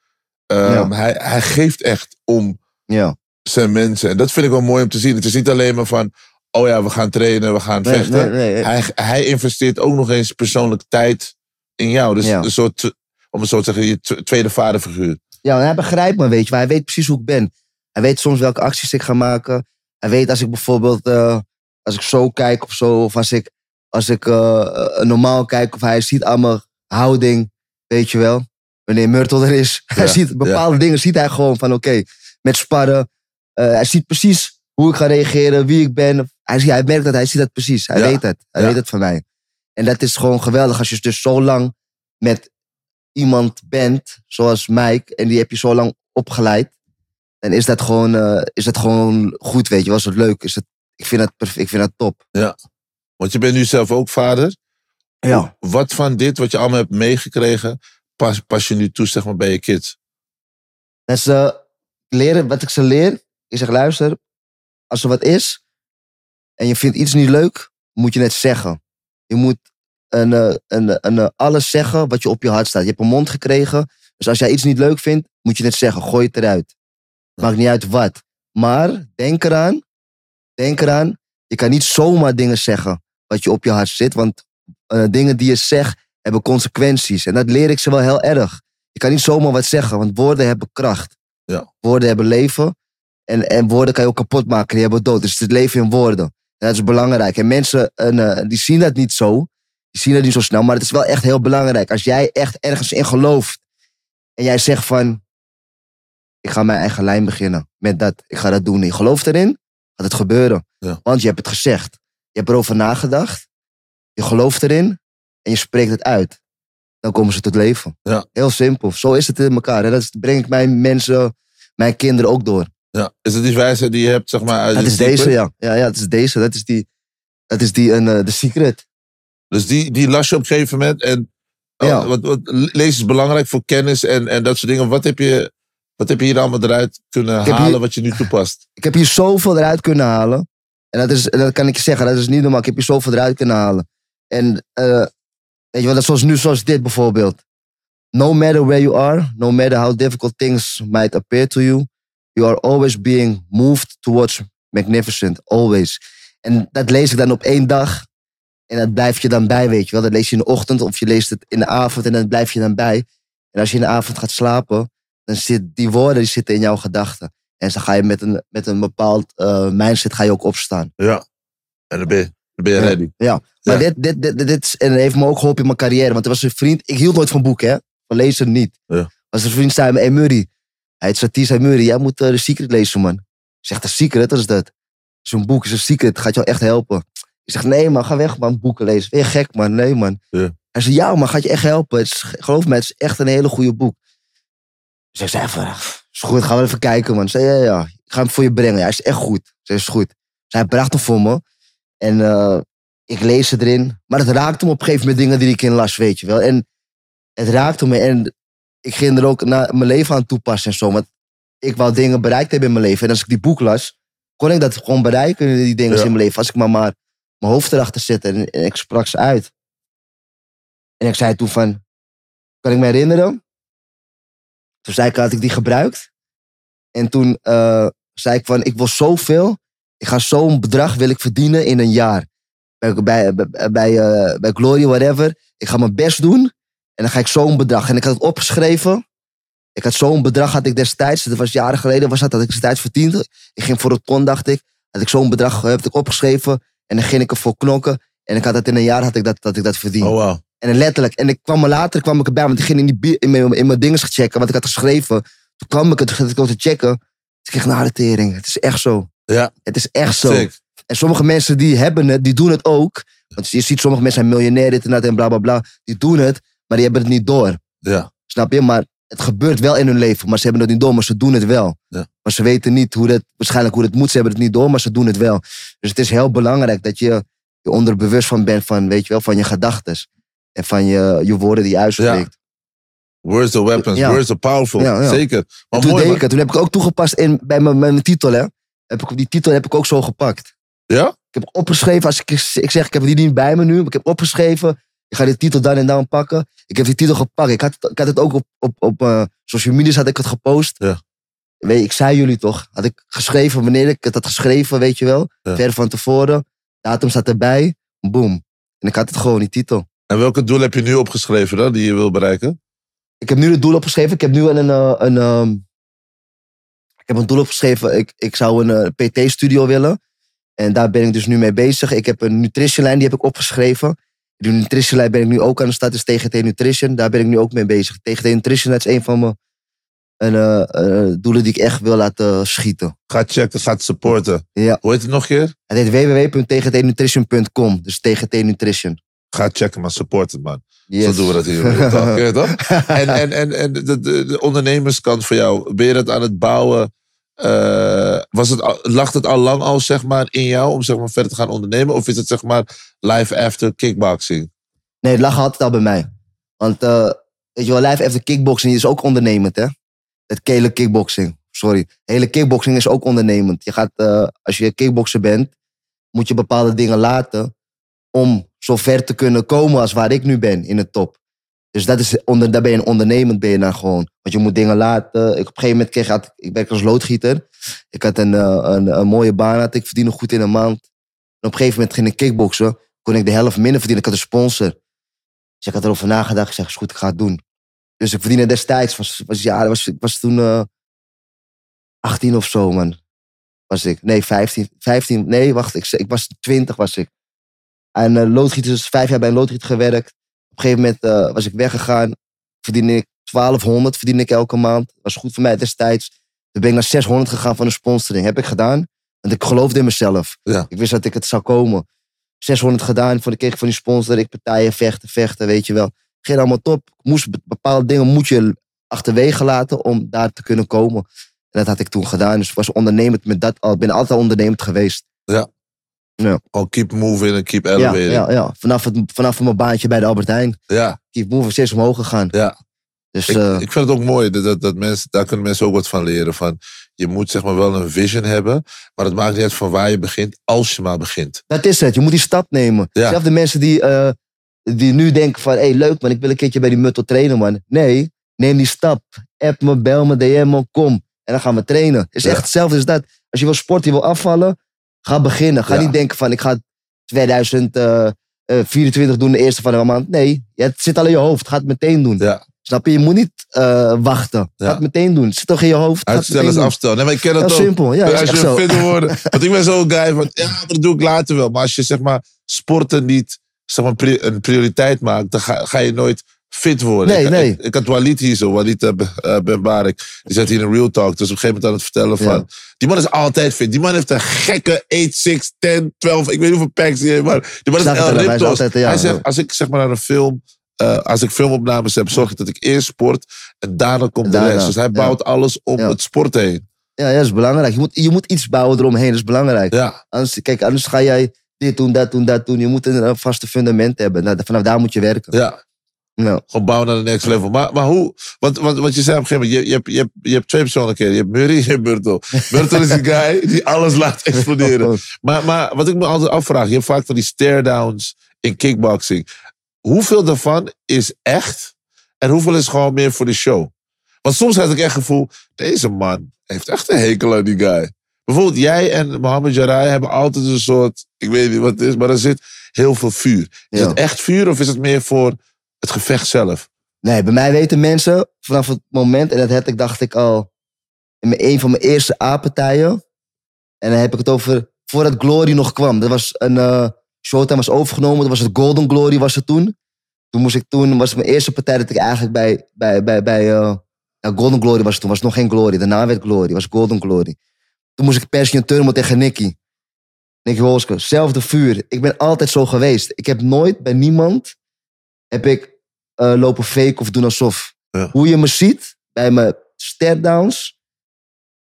Ja. hij, hij geeft echt om ja. Zijn mensen. En dat vind ik wel mooi om te zien. Het is niet alleen maar van, oh ja, we gaan trainen, we gaan Nee, vechten. nee, nee. Hij, hij investeert ook nog eens persoonlijk tijd in jou. Dus Ja. een soort, om het zo te zeggen, je tw- tweede vaderfiguur. Ja, en hij begrijpt me, weet je wel. Hij weet precies hoe ik ben. Hij weet soms welke acties ik ga maken. Hij weet als ik bijvoorbeeld, eh, als ik zo kijk of zo, of als ik, als ik eh, eh, normaal kijk, of hij ziet aan mijn houding, weet je wel. Wanneer Myrtle er is. Hij ziet bepaalde dingen, ziet hij gewoon van, oké, met sparren. Eh, hij ziet precies hoe ik ga reageren, wie ik ben. Hij, hij merkt dat, hij ziet dat precies. Hij Ja, weet het. Hij ja. weet het van mij. En dat is gewoon geweldig als je dus zo lang met iemand bent, zoals Mike, en die heb je zo lang opgeleid, dan is dat gewoon, eh, is dat gewoon goed, weet je. Is het leuk? Is het, ik, vind dat perf- ik vind dat top. Want je bent nu zelf ook vader. Ja. Wat van dit, wat je allemaal hebt meegekregen, pas, pas je nu toe zeg maar, bij je kids? Dat ze leren, wat ik ze leer, ik zeg luister, als er wat is en je vindt iets niet leuk, moet je het zeggen. Je moet een, eh, een, een, eh, alles zeggen wat je op je hart staat. Je hebt een mond gekregen, dus als jij iets niet leuk vindt, moet je het zeggen. Gooi het eruit. Maakt niet uit wat. Maar denk eraan, denk eraan, je kan niet zomaar dingen zeggen wat je op je hart zit, want eh, dingen die je zegt hebben consequenties. En dat leer ik ze wel heel erg. Je kan niet zomaar wat zeggen, want woorden hebben kracht. Ja. Woorden hebben leven. En, en woorden kan je ook kapot maken, die hebben dood. Dus het leven in woorden. En dat is belangrijk. En mensen en, eh, die zien dat niet zo. Die zien dat niet zo snel. Maar het is wel echt heel belangrijk. Als jij echt ergens in gelooft. En jij zegt van. Ik ga mijn eigen lijn beginnen. Met dat. Ik ga dat doen. Je gelooft erin. Gaat het gebeuren. Ja. Want je hebt het gezegd. Je hebt erover nagedacht. Je gelooft erin. En je spreekt het uit. Dan komen ze tot leven. Ja. Heel simpel. Zo is het in elkaar. En dat breng ik mijn mensen, mijn kinderen ook door. Ja. Is het die wijsheid die je hebt, zeg maar, uit het is deze, ja. Ja, ja, dat is deze. Dat is die, dat is die een, eh, de secret. Dus die, die las je op een gegeven moment. En oh, Ja. wat, wat, lezen is belangrijk voor kennis en, en dat soort dingen. Wat heb je Wat heb je hier allemaal eruit kunnen halen hier- wat je nu toepast? Ik heb hier zoveel eruit kunnen halen. En dat, is, en dat kan ik je zeggen, dat is niet normaal. Ik heb hier zoveel eruit kunnen halen. En eh, weet je wel, dat is zoals nu, zoals dit bijvoorbeeld. No matter where you are, no matter how difficult things might appear to you, you are always being moved towards magnificent, always. En dat lees ik dan op één dag. En dat blijf je dan bij, weet je wel. Dat lees je in de ochtend of je leest het in de avond en dan blijf je dan bij. En als je in de avond gaat slapen, dan zitten die woorden die zitten in jouw gedachten. En dan ga je met een, met een bepaald eh, mindset ga je ook opstaan. Ja. En dan ben je, dan ben je Ja. ready. Ja. Maar Ja. dit, dit, dit, dit, dit is- en dat heeft me ook geholpen in mijn carrière. Want er was een vriend, ik hield nooit van boeken, hè. Van lezen niet. Ja. Was een vriend zei me, hey Murray. Hij heet Satis, hey Murray, jij moet eh, de Secret lezen, man. Ik zeg, de Secret, wat is dat? Zo'n boek is een Secret, gaat jou echt helpen. Ik zeg, nee man, ga weg man, boeken lezen. Ben je gek man? Nee man. Ja. Hij zei, ja man, gaat je echt helpen. Is, geloof me, het is echt een hele goede boek. Dus ik zei van, is goed, gaan we even kijken man. Ik zei, ja, ja, ik ga hem voor je brengen. Ja, hij is echt goed. Ik zei, is goed. Dus hij bracht hem voor me. En eh, ik lees erin. Maar het raakte me op een gegeven moment dingen die ik in las, weet je wel. En het raakte me. En ik ging er ook naar mijn leven aan toepassen en zo. Want ik wou dingen bereikt hebben in mijn leven. En als ik die boek las, kon ik dat gewoon bereiken, die dingen Ja. in mijn leven. Als ik maar, maar mijn hoofd erachter zette en, en ik sprak ze uit. En ik zei toen van, kan ik me herinneren? Toen zei ik, had ik die gebruikt. En toen eh, zei ik van, ik wil zoveel. Ik ga zo'n bedrag wil ik verdienen in een jaar. Bij, bij, bij, bij, eh, bij Glory, whatever. Ik ga mijn best doen. En dan ga ik zo'n bedrag. En ik had het opgeschreven. Ik had zo'n bedrag had ik destijds. Dat was jaren geleden was dat. Dat ik destijds verdiende. Ik ging voor het ton, dacht ik. Had ik zo'n bedrag eh, heb ik opgeschreven. En dan ging ik ervoor knokken. En ik had dat in een jaar had ik dat, dat, ik dat verdiend. Oh, wow. En letterlijk. En ik kwam er later kwam ik erbij. Want ik ging in, die, in, mijn, in mijn dingen checken. Wat ik had geschreven. Toen kwam ik het toen ik te checken. Toen kreeg ik naar de tering. Het is echt zo. Ja. Het is echt zo. Sick. En sommige mensen die hebben het, die doen het ook. Want je ziet sommige mensen zijn miljonair, dit en dat en bla bla bla. Die doen het, maar die hebben het niet door. Ja. Snap je? Maar het gebeurt wel in hun leven, maar ze hebben het niet door, maar ze doen het wel. Ja. Maar ze weten niet hoe dat, waarschijnlijk hoe het moet. Ze hebben het niet door, maar ze doen het wel. Dus het is heel belangrijk dat je je onderbewust van bent van, weet je wel, van je gedachten. En van je, je woorden die je uitspreekt. Words are weapons. Ja. Words are powerful. Ja. Zeker. En Maar toen mooi, deed man. ik het. Toen heb ik ook toegepast in, bij mijn, mijn titel, hè. Heb ik, die titel heb ik ook zo gepakt. Ja? Ik heb opgeschreven, als ik, ik zeg, ik heb die niet bij me nu, maar ik heb opgeschreven, ik ga die titel dan en dan pakken. Ik heb die titel gepakt. Ik had, het- ik had het ook op, op, op eh, social media had ik het gepost. Ja. Weet, ik zei jullie toch, had ik geschreven wanneer ik het had geschreven, weet je wel. Ja. Ver van tevoren. Datum staat erbij. Boom. En ik had het gewoon, die titel. En welke doel heb je nu opgeschreven dan, die je wil bereiken? Ik heb nu het doel opgeschreven. Ik heb nu een. een, een ehm, ik heb een doel opgeschreven. Ik, ik zou een eh, PT-studio willen. En daar ben ik dus nu mee bezig. Ik heb een nutritionlijn, die heb ik opgeschreven. Die nutritionlijn ben ik nu ook aan de start. Dus TGT Nutrition. Daar ben ik nu ook mee bezig. TGT Nutrition, dat is een van mijn een, eh, eh, doelen die ik echt wil laten schieten. Ga checken, ga supporten. Ja. Hoe heet het nog een keer? Het heet www.tgtnutrition.com. Dus TGT Nutrition. Ga checken, maar support het, man. Yes. Zo doen we dat hier. toch? En, en, en, en de, de, de ondernemerskant voor jou, ben je dat aan het bouwen? Eh, was het lag het al lang al zeg maar, in jou om zeg maar, verder te gaan ondernemen? Of is het zeg maar live after kickboxing? Nee, het lag altijd al bij mij. Want eh, weet je wel, live after kickboxing is ook ondernemend, hè? Het kele kickboxing. Sorry. Hele kickboxing is ook ondernemend. Je gaat, eh, als je kickboxer bent, moet je bepaalde dingen laten om zo ver te kunnen komen als waar ik nu ben, in de top. Dus dat is onder, daar ben je een ondernemend ben je dan gewoon. Want je moet dingen laten. Ik, op een gegeven moment kreeg had, ik werk als loodgieter. Ik had een, eh, een, een mooie baan, had ik verdiende goed in een maand. En op een gegeven moment ging ik kickboksen. Kon ik de helft minder verdienen. Ik had een sponsor. Dus ik had erover nagedacht. Ik zeg, is goed, ik ga het doen. Dus ik verdiende destijds, was, was, ja, was, ik was toen eh 18 of zo, man. Was ik. Nee, 15. 15 nee, wacht. Ik, ik was 20 was ik. En uh, loodgieter, dus vijf jaar bij een loodgieter gewerkt. Op een gegeven moment eh, was ik weggegaan. Verdiende ik 1200, verdiende ik elke maand. Was goed voor mij destijds. Toen ben ik naar 600 gegaan van een sponsoring. Heb ik gedaan. Want ik geloofde in mezelf. Ja. Ik wist dat ik het zou komen. 600 gedaan, voor de kreeg van die sponsor. Ik partijen, vechten, vechten, weet je wel. Ging allemaal top. Moest, bepaalde dingen moet je achterwege laten om daar te kunnen komen. En dat had ik toen gedaan. Dus ik was ondernemend met dat al. Ik ben altijd al ondernemend geweest. Gewoon keep moving en keep Ja, elevating. ja, ja. Vanaf, het, vanaf mijn baantje bij de Albert Heijn. ja. Keep moving, steeds omhoog gegaan. Ja. Dus Ik, eh, ik vind het ook mooi dat, dat, dat mensen, daar kunnen mensen ook wat van leren. Van, je moet zeg maar wel een vision hebben, maar het maakt niet uit van waar je begint, als je maar begint. dat is het. Je moet die stap nemen. Ja. Zelfs de mensen die, eh, die nu denken van... Hé, hey, leuk man, ik wil een keertje bij die Muttel trainen, man. Nee, neem die stap. App me, bel me, DM me, kom. En dan gaan we trainen. Het is Ja. echt hetzelfde als dat. Als je wil sporten, je wil afvallen, ga beginnen. Ga Ja. niet denken van, ik ga 2024 doen, de eerste van de maand. Nee, het zit al in je hoofd. Ga het meteen doen. Ja. Snap je? Je moet niet eh, wachten. Ga het meteen doen. Het zit toch in je hoofd. Uitstellen is afstellen. Nee, maar ik ken dat ook. simpel. Ja, als je zo. fit wil worden. Want ik ben zo'n guy van, ja, dat doe ik later wel. Maar als je zeg maar sporten niet zeg maar, een prioriteit maakt, dan ga, ga je nooit fit worden. Nee, ik, nee. Ik, ik had Walid hier zo, Walid uh, Ben. Die zat hier in Real Talk. Dus op een gegeven moment aan het vertellen van, Ja. die man is altijd fit. Die man heeft een gekke 8, 6, 10, 12, ik weet niet hoeveel packs hij heeft, maar die man is El hij altijd, ja. Hij zegt, als ik zeg maar naar een film, eh, als ik filmopnames heb, zorg ik dat ik eerst sport en daarna komt de rest. Dus hij ja. bouwt alles om het sport heen. Ja, ja, dat is belangrijk. Je moet, je moet iets bouwen eromheen. Dat is belangrijk. Ja, Anders, kijk, anders ga jij dit doen, dat doen, dat doen. Je moet een, een vaste fundament hebben. Nou, vanaf daar moet je werken. ja. Gewoon bouwen naar de next level. Maar, maar hoe? Want, want, want je zei op een gegeven moment, je, je, hebt, je, hebt, je hebt twee persoonlijkheden. Je hebt Murray en je hebt Myrtle. Myrtle is die guy die alles laat exploderen. Maar, maar wat ik me altijd afvraag, je hebt vaak van die stare-downs in kickboxing. Hoeveel daarvan is echt en hoeveel is gewoon meer voor de show? Want soms had ik echt het gevoel, deze man heeft echt een hekel aan die guy. Bijvoorbeeld jij en Mohammed Jarai hebben altijd een soort, ik weet niet wat het is, maar er zit heel veel vuur. Is Ja. het echt vuur of is het meer voor het gevecht zelf? Nee, bij mij weten mensen vanaf het moment, en dat had ik, dacht ik al, in mijn, een van mijn eerste A-partijen. En dan heb ik het over, voordat Glory nog kwam. Dat was een, eh Showtime was overgenomen, dat was het Golden Glory was het toen. Toen moest ik toen, was mijn eerste partij dat ik eigenlijk bij, bij, bij, bij eh, Golden Glory was het toen, was nog geen Glory. Daarna werd Glory, was Golden Glory. Toen moest ik per se een turnen tegen Nicky. Nicky Holsker, zelfde vuur. Ik ben altijd zo geweest. Ik heb nooit bij niemand, heb ik eh, lopen fake of doen alsof. Ja. Hoe je me ziet bij mijn stare-downs,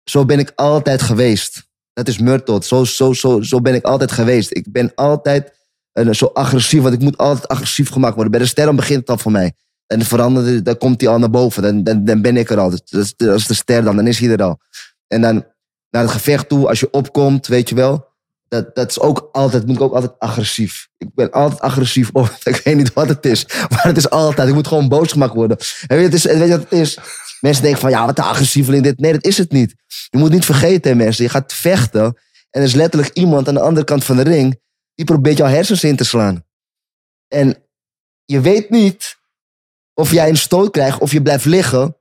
zo ben ik altijd geweest. Dat is Murtot. Zo, zo, zo, zo ben ik altijd geweest. Ik ben altijd eh, zo agressief, want ik moet altijd agressief gemaakt worden. Bij de ster dan begint het al voor mij. En verandert, dan komt hij al naar boven. Dan, dan, dan ben ik er al. Dat is, dat is de ster dan, dan is hij er al. En dan naar het gevecht toe, als je opkomt, weet je wel. Dat, dat is ook altijd, moet ik ook altijd agressief. Ik ben altijd agressief. Oh, ik weet niet wat het is. Maar het is altijd. Ik moet gewoon boos gemaakt worden. En weet je, het is, weet je wat het is? Mensen denken van, ja, wat een agressieveling dit. Nee, dat is het niet. Je moet niet vergeten, mensen. Je gaat vechten. En er is letterlijk iemand aan de andere kant van de ring. Die probeert jouw hersens in te slaan. En je weet niet of jij een stoot krijgt of je blijft liggen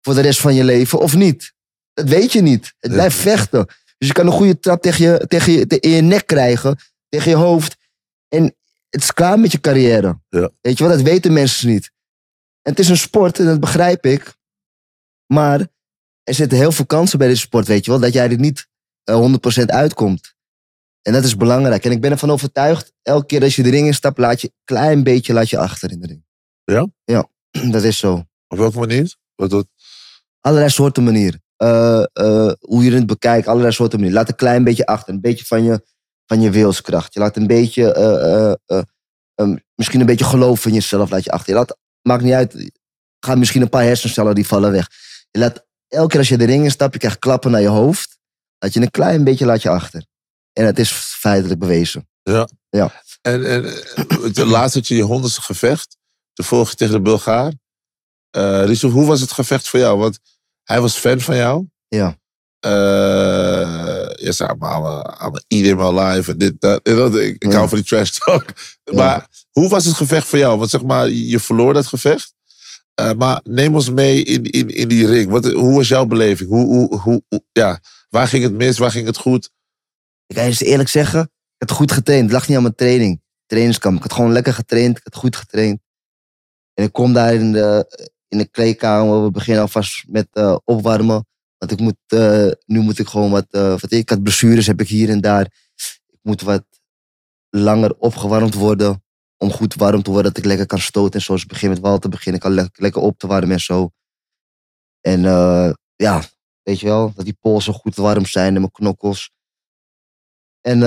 voor de rest van je leven of niet. Dat weet je niet. Het blijft vechten. Dus je kan een goede trap tegen je, tegen je, te- in je nek krijgen, tegen je hoofd. En het is klaar met je carrière. Ja. Weet je wel, dat weten mensen niet. En het is een sport, en dat begrijp ik. Maar er zitten heel veel kansen bij deze sport, weet je wel. Dat jij er niet eh, 100% uitkomt. En dat is belangrijk. En ik ben ervan overtuigd, elke keer als je de ring instapt, laat je een klein beetje laat je achter in de ring. Ja? Ja, dat is zo. Op welke manier? Wat doet? Allerlei soorten manieren. Eh, eh, hoe je het bekijkt, allerlei soorten manieren. Laat een klein beetje achter. Een beetje van je, van je wilskracht. Je laat een beetje, eh, eh, eh, eh, misschien een beetje geloof in jezelf laat je achter. Je laat, maakt niet uit. Gaan misschien een paar hersencellen die vallen weg. Je laat, elke keer als je de ring instapt, je krijgt klappen naar je hoofd. Laat je een klein beetje laat je achter. En het is feitelijk bewezen. En, en eh, de laatste had je je honderdste gevecht. De vorige tegen de Bulgaar. Rizzo, hoe was het gevecht voor jou? Want hij was fan van jou. Ja. Eh je zei, a eat him alive. En dit, dat. Ik, ik Ja. hou van die trash talk. Maar hoe was het gevecht voor jou? Want zeg maar, je verloor dat gevecht. Eh, maar neem ons mee in, in, in die ring. Wat, hoe was jouw beleving? Hoe, hoe, hoe, hoe- ja, waar ging het mis? Waar ging het goed? Ik ga je eens eerlijk zeggen, ik heb goed getraind. Het lag niet aan mijn training. Trainingskamp. Ik had gewoon lekker getraind. Ik had goed getraind. En ik kom daar in de, in de kleedkamer. We beginnen alvast met eh, opwarmen. Want ik moet, eh, nu moet ik gewoon wat, eh, wat... Ik had blessures, heb ik hier en daar. Ik moet wat langer opgewarmd worden. Om goed warm te worden, dat ik lekker kan stoten. En zoals ik begin met wal te beginnen. Ik kan le- lekker op te warmen en zo. En ja, weet je wel, dat die polsen goed warm zijn en mijn knokkels. En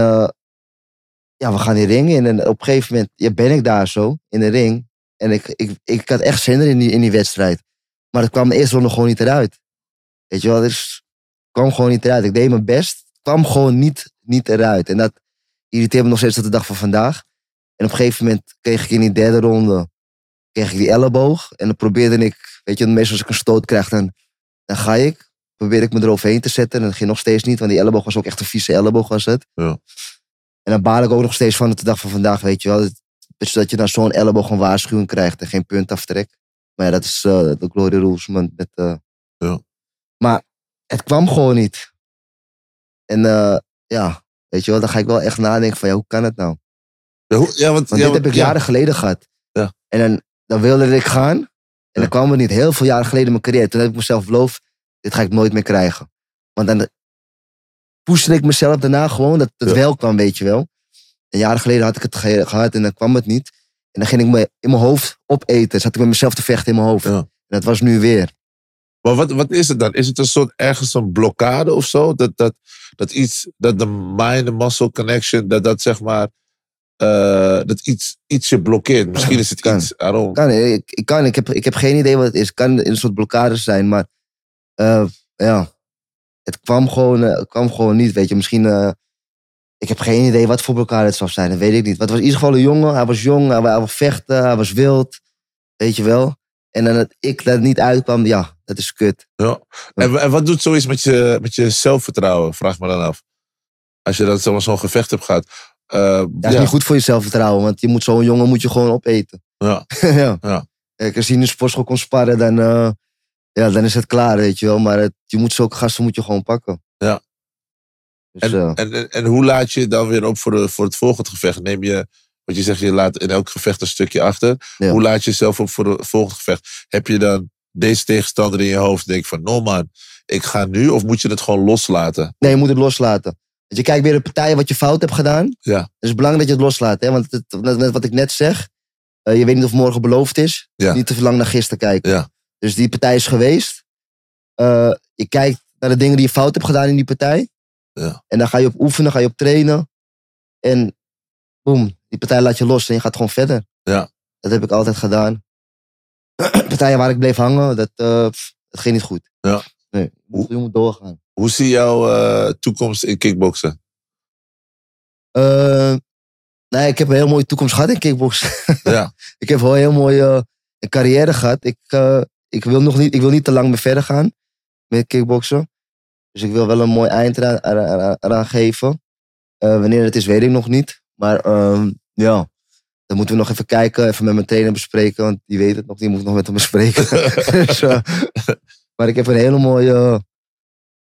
ja, we gaan die ring in. En op een gegeven moment ja, ben ik daar zo in de ring. En ik, ik, ik had echt zin in die, in die wedstrijd. Maar het kwam de eerste ronde gewoon niet eruit. Weet je wel, dus het kwam gewoon niet eruit. Ik deed mijn best. Het kwam gewoon niet, niet eruit. En dat irriteert me nog steeds tot de dag van vandaag. En op een gegeven moment kreeg ik in die derde ronde kreeg ik die elleboog. En dan probeerde ik, weet je, meestal als ik een stoot krijg, dan, dan ga ik. Probeerde ik me eroverheen te zetten. En dat ging nog steeds niet, want die elleboog was ook echt een vieze elleboog was het. Ja. En dan baal ik ook nog steeds van tot de dag van vandaag, weet je wel. Dus dat je dan zo'n elleboog een waarschuwing krijgt en geen puntaftrek. Maar ja, dat is eh, de Glory Rules. Man, met, eh. Ja. Maar het kwam gewoon niet. En eh, ja, weet je wel, dan ga ik wel echt nadenken van, ja, hoe kan het nou? Ja, hoe- ja, want, dit heb ik ja. jaren geleden gehad. Ja. En dan, dan wilde ik gaan. En dan kwam het niet. Heel veel jaren geleden in mijn carrière. Toen heb ik mezelf beloofd, dit ga ik nooit meer krijgen. Want dan pushte ik mezelf daarna gewoon dat het wel kwam, weet je wel. En jaren geleden had ik het ge- gehad en dan kwam het niet. En dan ging ik me in mijn hoofd opeten. Zat ik met mezelf te vechten in mijn hoofd. Ja. En dat was nu weer. Maar wat, wat is het dan? Is het een soort ergens een blokkade of zo? Dat, dat, dat iets, dat de mind-muscle connection, dat dat zeg maar, eh, dat iets, iets je blokkeert. Misschien is het Kan. iets, don't- Kan, ik, ik, kan, ik, heb, ik heb geen idee wat het is. Het kan een soort blokkade zijn, maar eh, ja, het kwam gewoon, eh, het kwam gewoon niet. Weet je, misschien. Eh, ik heb geen idee wat voor blokkade het zou zijn. Dat weet ik niet. Maar het was in ieder geval een jongen. Hij was jong, hij, hij wou vechten, hij was wild. Weet je wel. En dan dat ik dat niet uitkwam, ja, dat is kut. Ja. En, en wat doet zoiets met je, met je zelfvertrouwen? Vraag me dan af. Als je dat zomaar zo'n gevecht hebt gehad. Eh, Dat is ja, niet goed voor je zelfvertrouwen, want je moet zo'n jongen moet je gewoon opeten. Ja. ja. Ja. Kijk, als je in de sportschool kon sparren, dan, eh, ja, dan is het klaar, weet je wel. Maar het, je moet zulke gasten moet je gewoon pakken. Ja. Dus, En, eh, en, en, hoe laat je dan weer op voor, de, voor het volgende gevecht? Neem je, wat je zegt, je laat in elk gevecht een stukje achter. Ja. Hoe laat je jezelf op voor het volgende gevecht? Heb je dan deze tegenstander in je hoofd? Denk van, no man, ik ga nu. Of moet je het gewoon loslaten? Nee, je moet het loslaten. Want je kijkt weer de partijen wat je fout hebt gedaan. Ja. Het is belangrijk dat je het loslaat. Hè? Want het, net, wat ik net zeg. eh, je weet niet of morgen beloofd is. Ja. Niet te lang naar gisteren kijken. Ja. Dus die partij is geweest. Eh, je kijkt naar de dingen die je fout hebt gedaan in die partij. Ja. En dan ga je op oefenen, ga je op trainen. En boem, die partij laat je los en je gaat gewoon verder. Ja. Dat heb ik altijd gedaan. Partijen waar ik bleef hangen, dat, eh, dat ging niet goed. Ja. Nee, je moet, je moet doorgaan. Hoe zie jouw eh, toekomst in kickboksen? Eh, nee, ik heb een heel mooie toekomst gehad in kickboksen. Ja. ik heb wel een heel mooie carrière gehad. Ik, ik, wil nog niet, ik wil niet te lang meer verder gaan met kickboksen. Dus ik wil wel een mooi eind eraan, eraan, eraan geven. Eh, wanneer het is, weet ik nog niet. Maar ehm, ja, dan moeten we nog even kijken. Even met mijn trainer bespreken. Want die weet het nog. Die moet nog met hem bespreken. dus, eh, maar ik heb een hele mooie,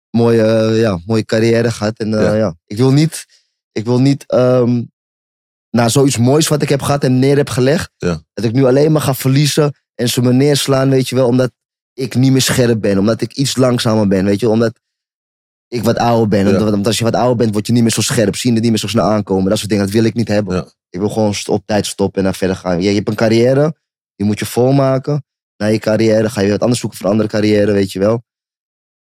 mooie, eh, ja, mooie carrière gehad. En Ja. ja. ik wil niet, ik wil niet ehm, na zoiets moois wat ik heb gehad en neer heb gelegd. Ja. Dat ik nu alleen maar ga verliezen en ze me neerslaan, weet je wel. Omdat ik niet meer scherp ben. Omdat ik iets langzamer ben, weet je. Omdat ik wat ouder ben. Ja. Want, als je wat ouder bent, word je niet meer zo scherp. Zie je het niet meer zo snel aankomen. Dat soort dingen, dat wil ik niet hebben. Ja. Ik wil gewoon op tijd stoppen en dan verder gaan. Je, je hebt een carrière, die moet je volmaken. Na je carrière ga je wat anders zoeken voor een andere carrière, weet je wel.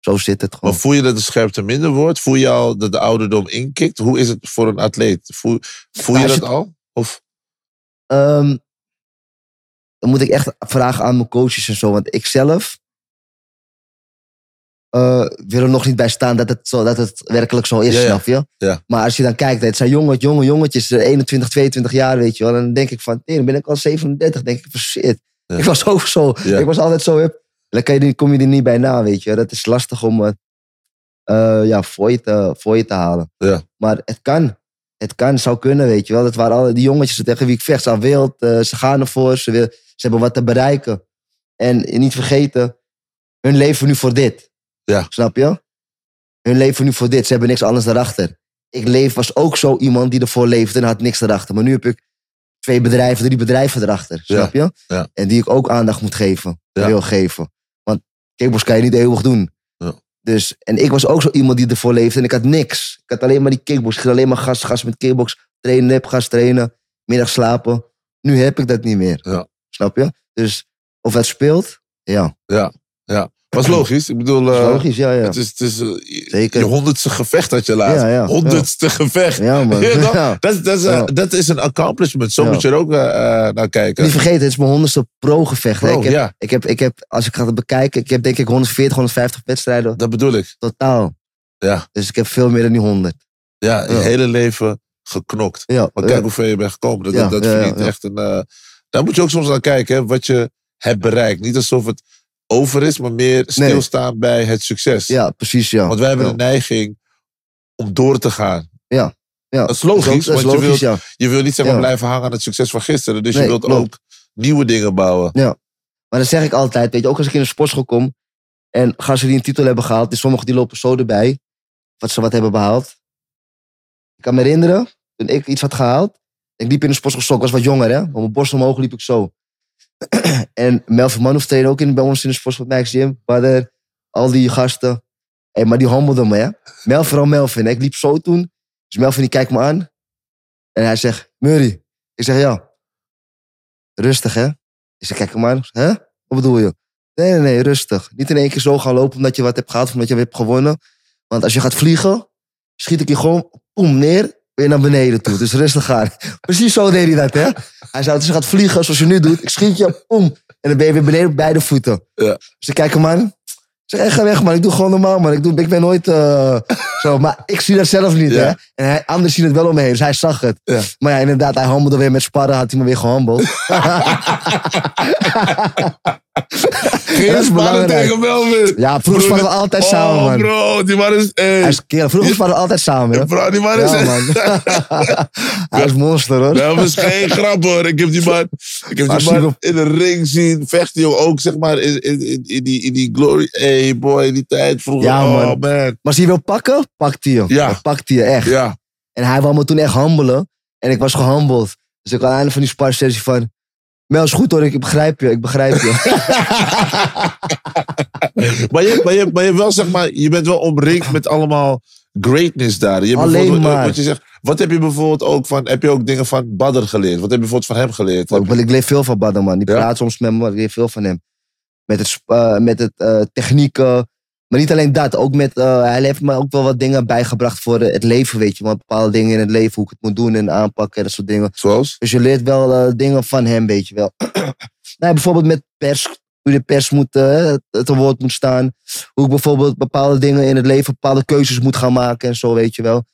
Zo zit het gewoon. Maar voel je dat de scherpte minder wordt? Voel je al dat de ouderdom inkikt? Hoe is het voor een atleet? Voel, voel je Als je dat al? Of, Ehm, dan moet ik echt vragen aan mijn coaches en zo. Want ik zelf eh, wil er nog niet bij staan dat het, zo, dat het werkelijk zo is, Ja, snap je? Ja. Maar als je dan kijkt, het zijn jonge, jonge jongetjes, eh, 21, 22 jaar, weet je wel. Dan denk ik van, nee, dan ben ik al 37. denk ik van, shit. Ja. Ik was ook zo. Ik was altijd zo, hup. dan kan je, kom je er niet bij na, weet je. Dat is lastig om eh, ja, voor, je te, voor je te halen. Maar het kan. Het kan, zou kunnen, weet je wel. Dat waren alle die jongetjes tegen wie ik vecht. Ze wild, eh, ze gaan ervoor, ze, wil, ze hebben wat te bereiken. En niet vergeten, hun leven nu voor dit. Ja. Snap je? Hun leven nu voor dit, ze hebben niks anders daarachter. Ik leef, was ook zo iemand die ervoor leefde en had niks erachter. Maar nu heb ik twee bedrijven, drie bedrijven erachter. Ja. Snap je? Ja. En die ik ook aandacht moet geven, Ja. wil geven. Want kickbox kan je niet eeuwig doen. Ja. Dus, en ik was ook zo iemand die ervoor leefde en ik had niks. Ik had alleen maar die kickbox. Ik ging alleen maar gas, gas met kickbox. Trainen, nep, gas trainen. Middag slapen. Nu heb ik dat niet meer. Ja. Snap je? Dus of het speelt, ja. Was logisch. Ik bedoel, Dat is eh, logisch, ja, ja. het is, het is eh, Zeker. je honderdste gevecht had je laatst. Ja, ja, honderdste gevecht. Ja, man. Dat, dat, is, eh, dat is een accomplishment. Zo moet je er ook naar kijken. Niet vergeten, het is mijn honderdste pro-gevecht. Pro, ik, heb, ik, heb, ik heb, als ik ga het bekijken, ik heb denk ik 140, 150 wedstrijden Dat bedoel ik. totaal. Ja, Dus ik heb veel meer dan die 100. ja je hele leven geknokt. Ja, Maar kijk hoe ver je bent gekomen. Dat, dat ja. echt een... daar moet je ook soms naar kijken, hè, wat je hebt bereikt. Niet alsof het over is, maar meer stilstaan bij het succes. ja, precies, ja. Want wij hebben ja. de neiging om door te gaan. Ja. ja. Dat is logisch, Dat is, want je logisch, wilt- ja. Je wil niet zeg maar, Ja. blijven hangen aan het succes van gisteren. Dus je wilt klopt. ook nieuwe dingen bouwen. Maar dat zeg ik altijd, weet je, ook als ik in een sportschool kom en gasten die een titel hebben gehaald, die sommigen die lopen zo erbij, wat ze wat hebben behaald. Ik kan me herinneren, toen ik iets had gehaald, ik liep in een sportschool, ik was wat jonger hè, met mijn borst omhoog liep ik zo. en Melvin Manhoef trainde ook in, bij ons in de sportschool Max Gym, Badder, al die gasten. Hey, maar die hommelden me hè. Melvin, vooral Melvin, ik liep zo toen, dus Melvin die kijkt me aan en hij zegt, Murray. Ik zeg ja. Rustig hè. Ik zeg, kijk hem aan. Hè? Wat bedoel je? Nee, nee, nee, rustig. Niet in één keer zo gaan lopen omdat je wat hebt gehad of omdat je hebt gewonnen. Want als je gaat vliegen, schiet ik je gewoon poem neer, weer naar beneden toe. Dus rustig aan. Precies zo deed hij dat, hè? Hij zei, als je gaat vliegen zoals je nu doet, ik schiet je, poem. En dan ben je weer beneden op beide voeten. Ja. Dus ik kijk hem aan. Ik zeg, hey, ga weg man, ik doe gewoon normaal man. Ik, doe, ik ben nooit eh, zo. Maar ik zie dat zelf niet, Ja. hè? En hij, anderen zien het wel om me heen, dus hij zag het. Ja. Maar ja, inderdaad, hij handelde weer met sparren, had hij me weer gehandeld. Geen is sparren tegen Melvin. Ja, vroeger sparren we altijd oh, samen, man. bro, die man is... Hey. Is kerel. Vroeger waren we altijd samen, hè? Bro, die man is... Ja, man. Hij is monster, hoor. Dat was geen grap hoor. Ik heb die man, ik heb die man in de ring zien vechten. Joh. Ook zeg maar in, in, die, in die glory. Hey boy, die tijd vroeger. Ja, oh man. man. Maar als hij wil pakken, pakt hij je. Ja. Hij pakt hij je echt. Ja. En hij wou me toen echt handelen. En ik was gehambeld. Dus ik had einde van die sparsessie van... Mel, is goed hoor, ik begrijp je, ik begrijp je. Maar, je, maar, je, maar je, wel, zeg maar, je bent wel omringd met allemaal greatness daar. Je Alleen eh, maar. Wat, je zegt, wat heb je bijvoorbeeld ook van... Heb je ook dingen van Badr geleerd? Wat heb je bijvoorbeeld van hem geleerd? ik, ik leer veel van Badden, man. Die Ja? praat soms met me, maar ik leer veel van hem. Met het, eh, met het eh, technieken. Maar niet alleen dat, ook met... eh, hij heeft me ook wel wat dingen bijgebracht voor eh, het leven, weet je. Want bepaalde dingen in het leven, hoe ik het moet doen en aanpakken en dat soort dingen. Zoals? Dus je leert wel eh, dingen van hem, weet je wel. nou, bijvoorbeeld met pers, hoe de pers moet, eh, het, het een woord moet staan. Hoe ik bijvoorbeeld bepaalde dingen in het leven, bepaalde keuzes moet gaan maken en zo, weet je wel.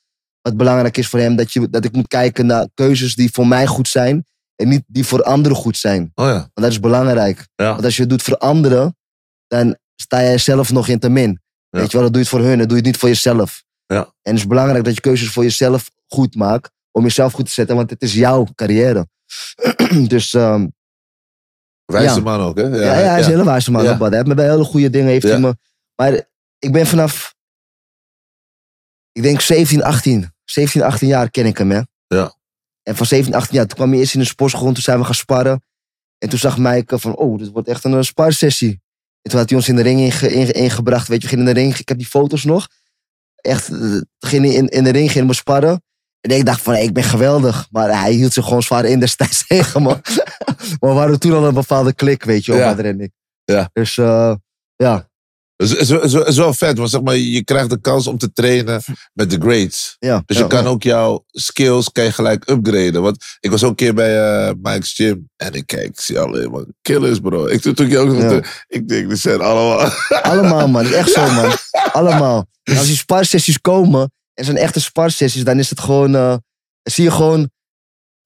Wat belangrijk is voor hem, dat, je, dat ik moet kijken naar keuzes die voor mij goed zijn. En niet die voor anderen goed zijn. Oh ja. Want dat is belangrijk. Ja. Want als je het doet voor anderen, dan sta jij zelf nog in te min. Ja. Weet je wel, dat doe je het voor hun, dat doe je het niet voor jezelf. Ja. En het is belangrijk dat je keuzes voor jezelf goed maakt. Om jezelf goed te zetten, want het is jouw carrière. dus ehm, Wijze Ja. man ook, hè? ja, ja, hij is een hele wijze man. Hij heeft me bij hele goede dingen. Heeft hij me, maar ik ben vanaf, ik denk 17, 18. 17, 18 jaar ken ik hem, hè. Ja. En van 17, 18 jaar, toen kwam hij eerst in de sportschool. en Toen zijn we gaan sparren. En toen zag Mike van, oh, dit wordt echt een eh, sparsessie. En toen had hij ons in de ring inge- inge- ingebracht. Weet je, we gingen in de ring. Ik heb die foto's nog. Echt, eh, toen ging hij in, in de ring, gingen we sparren. En ik dacht van, hey, ik ben geweldig. Maar hij hield zich gewoon zwaar in destijds tegen me. maar we hadden toen al een bepaalde klik, weet je, ja. en ik. Ja. Dus eh, ja, Het is, is, is, is wel vet, want zeg maar, je krijgt de kans om te trainen met de greats. ja. Dus ja, je kan ja. ook jouw skills kan je gelijk upgraden. Want ik was ook een keer bij eh, Mike's Gym. En ik kijk, ik zie alleen maar killers, bro. Ik doe toen ook Ja. te- Ik denk, dit zijn allemaal... Allemaal, man. Het is Echt zo, man. Allemaal. En als die sparsessies komen, en zijn echte sparsessies, dan is het gewoon... eh, zie je gewoon...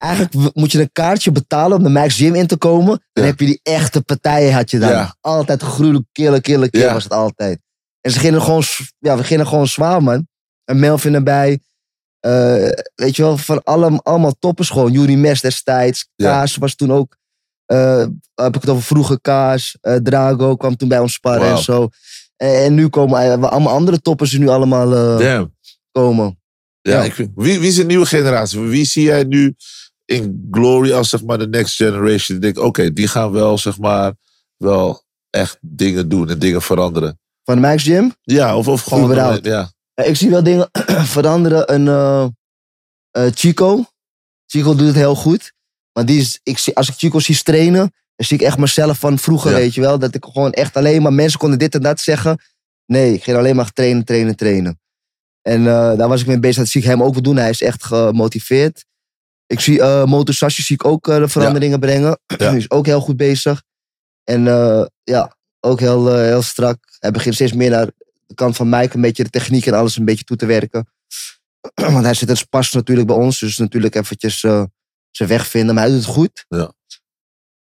Eigenlijk moet je een kaartje betalen om de Max Gym in te komen. Dan Ja. heb je die echte partijen, had je. Ja. Altijd gruwelijk, killen, killen, killen Ja. was het altijd. En ze gingen gewoon, ja, we gingen gewoon zwaar, man. En Melvin erbij. Eh, weet je wel, van alle, allemaal toppers gewoon. Yuri Mes destijds. Kaas was toen ook... eh, heb ik het over vroege Kaas. eh, Drago kwam toen bij ons sparren en zo. En, en nu komen allemaal andere toppers die nu allemaal komen. Ja, Ja. Ik vind, wie, wie is de nieuwe generatie? Wie zie jij nu in Glory als zeg maar de next generation? Die denkt, oké, die gaan wel zeg maar wel echt dingen doen en dingen veranderen. Van de Max Gym. Ja, of, of gewoon... Ja, Ik zie wel dingen veranderen. Een eh, eh, Chico. Chico doet het heel goed. Maar die is, ik zie, als ik Chico zie trainen, Dan zie ik echt mezelf van vroeger, Ja. weet je wel. Dat ik gewoon echt alleen maar mensen konden dit en dat zeggen. Nee, ik ging alleen maar trainen, trainen, trainen. En eh, daar was ik mee bezig. Dat zie ik hem ook wel doen. Hij is echt gemotiveerd. Ik zie uh, Moto Sashi zie ik ook eh, de veranderingen brengen. Ja. Hij is ook heel goed bezig. En eh, ja, ook heel, heel strak. Hij begint steeds meer naar de kant van Mike een beetje de techniek en alles een beetje toe te werken. Want hij zit als pas natuurlijk bij ons. Dus natuurlijk eventjes zijn weg vinden. Maar hij doet het goed. Ja.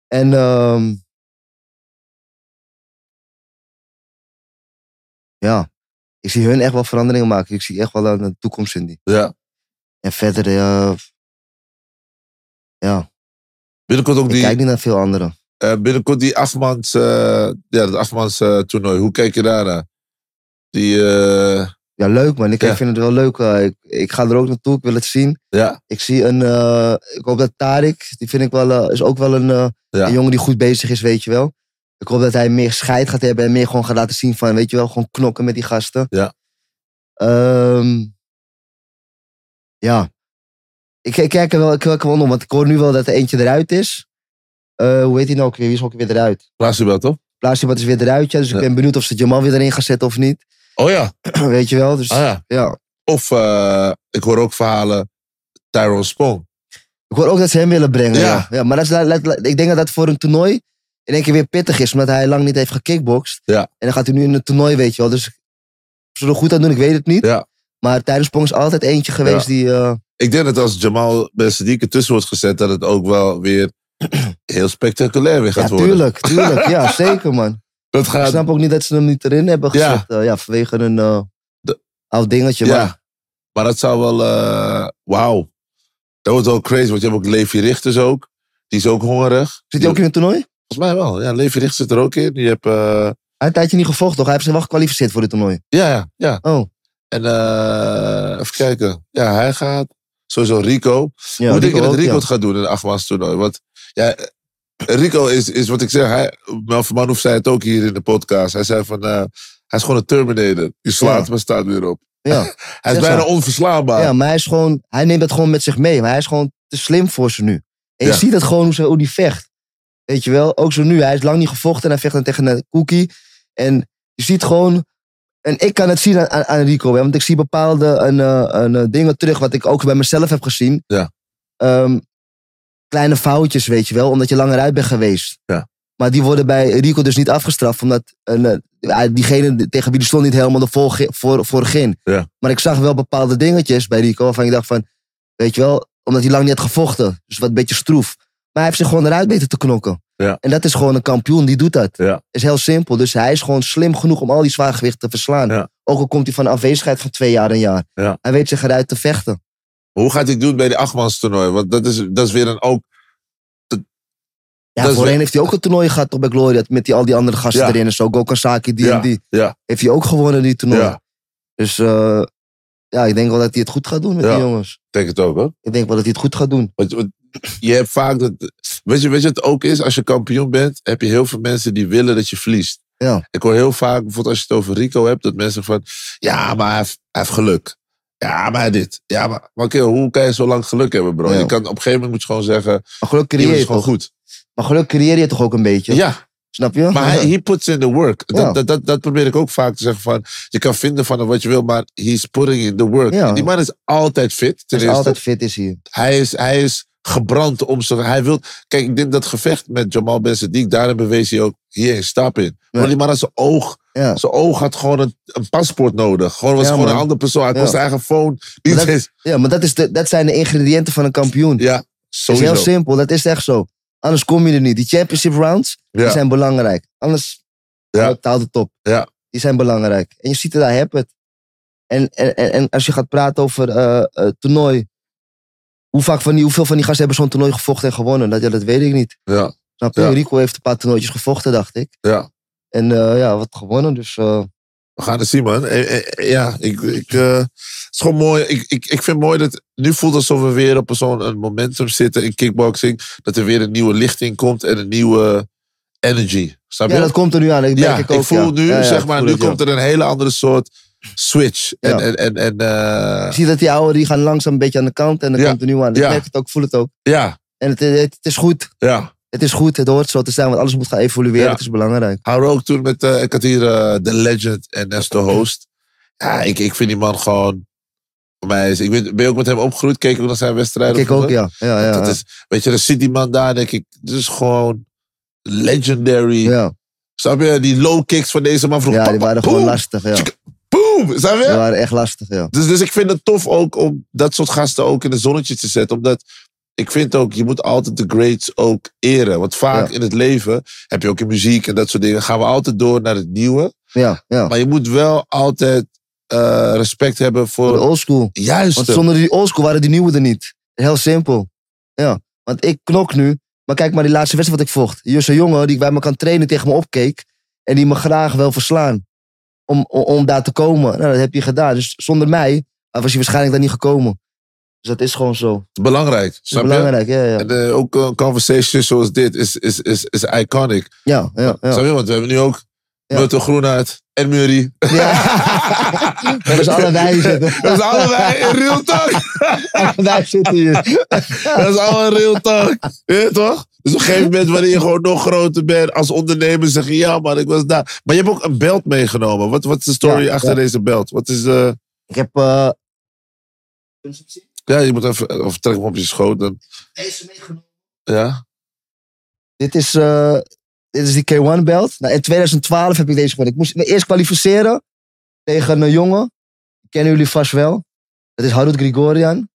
En ehm, ja, ik zie hun echt wel veranderingen maken. Ik zie echt wel een toekomst in die. Ja. En verder, ja, Binnenkort ook ik die, kijk niet naar veel anderen. eh, binnenkort die achtmans, eh ja, dat achtmans eh, toernooi. Hoe kijk je daarnaar? Die, Ja, leuk man. Ik Ja. vind het wel leuk. ik, ik ga er ook naartoe. Ik wil het zien. ja, Ik zie een, ik hoop dat Tarik, die vind ik wel, is ook wel een, Ja. een jongen die goed bezig is, weet je wel. Ik hoop dat hij meer scheid gaat hebben en meer gewoon gaat laten zien van, weet je wel, gewoon knokken met die gasten. Ja. Ehm, ja. Ik, ik kijk er wel, ik kijk er wel om, want ik hoor nu wel dat er eentje eruit is. Eh, hoe heet hij nou ook weer? Wie is ook weer eruit? Plaatsenbel toch? Plaatsje wat is weer eruit, ja. Dus ik Ja. ben benieuwd of ze Jamal weer erin gaan zetten of niet. Oh ja. weet je wel, dus Ah, ja. ja. Of eh, ik hoor ook verhalen. Tyrone Spong. Ik hoor ook dat ze hem willen brengen. Ja. Ja. ja. maar dat is, la- la- la- ik denk dat dat voor een toernooi in één keer weer pittig is, omdat hij lang niet heeft gekickboxd. Ja. En dan gaat hij nu in een toernooi, weet je wel. Dus of ze er goed aan doen, ik weet het niet. Ja. Maar tijdens Pong is altijd eentje geweest die. eh, Ik denk dat als Jamal Ben Sadiq ertussen wordt gezet, dat het ook wel weer heel spectaculair weer gaat ja, worden. tuurlijk, tuurlijk. ja, zeker, man. Dat Ik gaat, snap ook niet dat ze hem niet erin hebben Ja. gezet. eh, ja, vanwege een De- oud dingetje. ja. Maar Maar dat zou wel, eh wauw. Dat wordt wel crazy, want je hebt ook Levi Richters ook. Die is ook hongerig. zit hij ook in het toernooi? Volgens mij wel. Ja, Levi Richters zit er ook in. Die heb, Hij heeft een tijdje niet gevochten, toch? Hij heeft zich wel gekwalificeerd voor dit toernooi. ja, ja, ja. Oh, En even kijken. Ja, hij gaat. Sowieso Rico. ja. Hoe denk je Rico dat Rico het gaat doen in de achtmans toernooi? Want ja, Rico is, is wat ik zeg. Hij, Melvin Manhoef zei het ook hier in de podcast. Hij zei van, eh, hij is gewoon een Terminator. Je slaat, maar staat weer op. Ja. Hij is bijna zo. onverslaanbaar. Ja, maar hij, is gewoon, hij neemt dat gewoon met zich mee. Maar hij is gewoon te slim voor ze nu. En je Ja. ziet het gewoon hoe, ze, hoe die vecht. Weet je wel? Ook zo nu. Hij is lang niet gevochten en hij vecht dan tegen een cookie. En je ziet gewoon... En ik kan het zien aan, aan, aan Rico. Hè, want ik zie bepaalde een, eh, een, eh, dingen terug wat ik ook bij mezelf heb gezien. Ja. Ehm, kleine foutjes, weet je wel. Omdat je langer uit bent geweest. Ja. Maar die worden bij Rico dus niet afgestraft. Omdat een, eh, ja, diegene tegen wie die stond niet helemaal er voor, voor, voor ging. Maar ik zag wel bepaalde dingetjes bij Rico waarvan ik dacht van, weet je wel, omdat hij lang niet had gevochten. Dus wat een beetje stroef. Maar hij heeft zich gewoon eruit weten te knokken. Ja. En dat is gewoon een kampioen, die doet dat. Ja. Is heel simpel. Dus hij is gewoon slim genoeg om al die zwaargewichten te verslaan. Ja. Ook al komt hij van een afwezigheid van twee jaar, een jaar. Ja. Hij weet zich eruit te vechten. Hoe gaat hij het doen bij de achtmans toernooi? Want dat is, dat is weer een ook. Ja, voorheen heeft hij ook een toernooi gehad toch bij Glory. dat Met die, al die andere gasten Ja. erin en zo. Gokasaki, die Ja. en die. Ja, Heeft hij ook gewonnen, die toernooi. ja, Dus eh, ja, ik denk wel dat hij het goed gaat doen met Ja. die jongens. ik denk het ook hoor. Ik denk wel dat hij het goed gaat doen. Want, want je hebt vaak dat. Weet je, weet je wat het ook is? Als je kampioen bent, heb je heel veel mensen die willen dat je verliest. Ja. Ik hoor heel vaak, bijvoorbeeld als je het over Rico hebt, dat mensen van. Ja, maar hij heeft, hij heeft geluk. Ja, maar dit. Ja, maar, hoe kan je zo lang geluk hebben, bro? Ja. Je kan, op een gegeven moment moet je gewoon zeggen. Maar geluk creëer je is gewoon toch? goed. Maar geluk creëer je toch ook een beetje? Ja, Snap je? maar hij he puts in the work. Ja. Dat, dat, dat, dat probeer ik ook vaak te zeggen van. Je kan vinden van wat je wil, maar he's putting in the work. Ja. Die man is altijd fit. Ten Hij is eerste. altijd fit is hier. Hij is, hij is gebrand om zijn. Hij wil. Kijk, ik denk dat gevecht met Jamal Ben Sadiq, daarin bewees hij ook hier een stap in. Maar die man had zijn oog. Ja. Zijn oog had gewoon een, een paspoort nodig. Gewoon was Ja, gewoon een andere persoon. Hij kon Ja. zijn eigen phone. Dat- eens. ja, maar dat, is de, dat zijn de ingrediënten van een kampioen. Ja, Het is sowieso. heel simpel, dat is echt zo. Anders kom je er niet. Die championship rounds, die zijn belangrijk. Anders Ja. haalt het op. Ja. Die zijn belangrijk. En je ziet het, hij heeft het. En, en, en, en als je gaat praten over eh eh, toernooi. Hoe vaak van die, hoeveel van die gasten hebben zo'n toernooi gevochten en gewonnen? Dat, ja, dat weet ik niet. Ja, Snap je? Ja. Rico heeft een paar toernooitjes gevochten, dacht ik. ja. En eh, ja, wat gewonnen. Dus eh, We gaan het zien, man. Eh, Ja, ik, ik, het is gewoon mooi. Ik, ik, ik vind mooi dat nu voelt alsof we weer op zo'n momentum zitten in kickboxing. Dat er weer een nieuwe lichting komt en een nieuwe energy. Snap je? ja, dat komt er nu aan. Ik denk ja, ik ook. voel ja. nu, zeg ik maar, voel nu het, komt er een hele andere soort switch. En, en, en, en eh, Je ziet dat die oude die gaan langzaam een beetje aan de kant en dan komt er nu aan. Ik merk het ook, ik voel het ook. ja, En het, het, het is goed. ja, het is goed, het hoort zo te zijn, want alles moet gaan evolueren. Ja. Het is belangrijk. Hou ook toen met, eh, ik had hier eh, de legend en Nestor Host. Ja, ik, ik vind die man gewoon, voor mij is, ik ben, ben je ook met hem opgegroeid? Keek ook naar zijn wedstrijden? Kijk ook, ja. ja, ja, Dat ja. is, weet je, dan zit die man daar, denk ik, dit is gewoon legendary. ja. Snap je? Die low kicks van deze man vroeger. Ja, die waren gewoon lastig, ja. Boom, snap je? Die waren echt lastig, ja. Dus, dus ik vind het tof ook om dat soort gasten ook in het zonnetje te zetten. Omdat ik vind ook, je moet altijd de greats ook eren. Want vaak Ja. in het leven, heb je ook in muziek en dat soort dingen, gaan we altijd door naar het nieuwe. Ja, ja. Maar je moet wel altijd eh, respect hebben Voor voor de oldschool. juist. Want zonder die oldschool waren die nieuwe er niet. Heel simpel. Ja. Want ik knok nu. Maar kijk maar die laatste wedstrijd wat ik vocht. Hier is een jongen die bij me kan trainen tegen me opkeek. En die me graag wil verslaan. Om, om, om daar te komen. Nou, dat heb je gedaan. Dus zonder mij was je waarschijnlijk daar niet gekomen. Dus dat is gewoon zo. Dat belangrijk. is belangrijk, ja, ja. En eh, ook een conversation zoals dit is, is, is, is iconic. Ja, ja, ja. Snap je? Want we hebben nu ook Ja. Groenhart en Murray. Ja. Dat is allebei zitten. Dat is allebei in real talk. Allebei zitten hier. Dat is allemaal real talk. Je toch? Dus op een gegeven moment, wanneer je gewoon nog groter bent als ondernemer, zeg je ja man, ik was daar. Maar je hebt ook een belt meegenomen. Wat, wat is de story Ja, achter ja. deze belt? Wat is eh Ik heb... eh, Ja, je moet even, of trek hem op je schoot. Dan, Deze meegenomen. ja. Dit is, eh, dit is die K1 belt. Nou, in 2012 heb ik deze gewonnen. Ik moest me eerst kwalificeren tegen een jongen. Die kennen jullie vast wel. Dat is Harut Grigorian.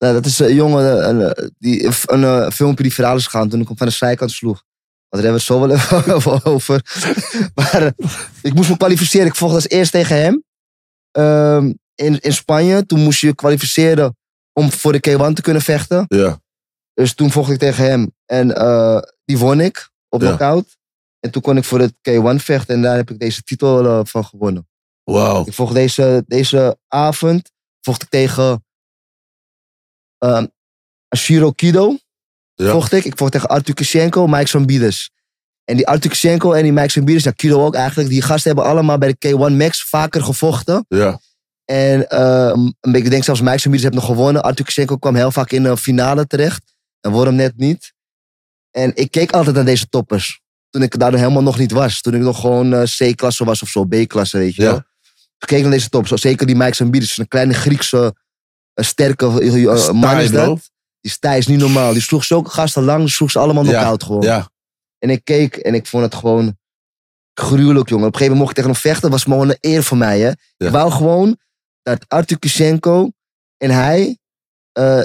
Nou, dat is een jongen een, eh, die een, een, eh, filmpje die viraal is gegaan toen ik hem van de zijkant sloeg. Want daar hebben we het zo wel even over. maar eh, ik moest me kwalificeren. Ik vocht als eerst tegen hem. Ehm, in, in Spanje. Toen moest je kwalificeren om voor de K1 te kunnen vechten. Ja. Dus toen vocht ik tegen hem. En eh, die won ik op Ja. knockout. En toen kon ik voor het K1 vechten. En daar heb ik deze titel eh, van gewonnen. Wauw. Ik vocht deze, deze avond vocht ik tegen ehm Ashiro Kido. Ja. Vocht ik. Ik vocht tegen Artur Kishenko, Mike Sambides. En die Artur Kishenko en die Mike Sambides, ja, Kido ook eigenlijk. Die gasten hebben allemaal bij de K1 Max vaker gevochten. Ja. En ehm, ik denk zelfs Mike Sambides heeft nog gewonnen. Artur Kishenko kwam heel vaak in de finale terecht. En Worm net niet. En ik keek altijd naar deze toppers. Toen ik daar helemaal nog niet was. Toen ik nog gewoon eh, C-klasse was of zo. B-klasse, weet je Ja. wel. Ik keek naar deze toppers. Zeker die Mike Sambides. Een kleine Griekse, eh, sterke eh, eh, Stij, man is bro. dat. Die stij is niet normaal. Die sloeg zulke gasten lang. Die sloeg ze allemaal Ja. knock-out gewoon. Ja. En ik keek en ik vond het gewoon gruwelijk, jongen. Op een gegeven moment mocht ik tegen hem vechten. Was gewoon een eer voor mij, hè. Ik wou gewoon dat Artur Kushenko en hij eh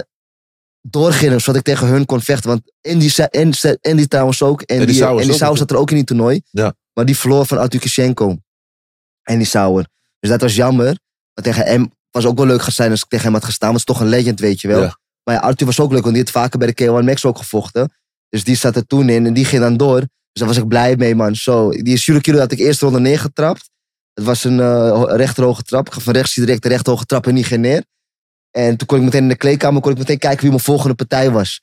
doorgingen, zodat ik tegen hun kon vechten. Want Andy, Andy, Andy trouwens ook. En Andy die, Sauer Sauer goed. zat er ook in die toernooi. Ja. Maar die verloor van Artur Kushenko. Andy Sauer. Dus dat was jammer. Maar tegen hem was ook wel leuk gaan zijn als ik tegen hem had gestaan. Want het is toch een legend, weet je wel. Ja. Maar ja, Arthur was ook leuk, want die had vaker bij de K1 Max ook gevochten. Dus die zat er toen in en die ging dan door. Dus daar was ik blij mee, man. Zo, die Shurikiro had ik eerst ronde neergetrapt. Het was een eh rechterhoge trap. Van rechts direct de rechterhoge trap en die ging neer. En toen kon ik meteen in de kleedkamer kon ik meteen kijken wie mijn volgende partij was.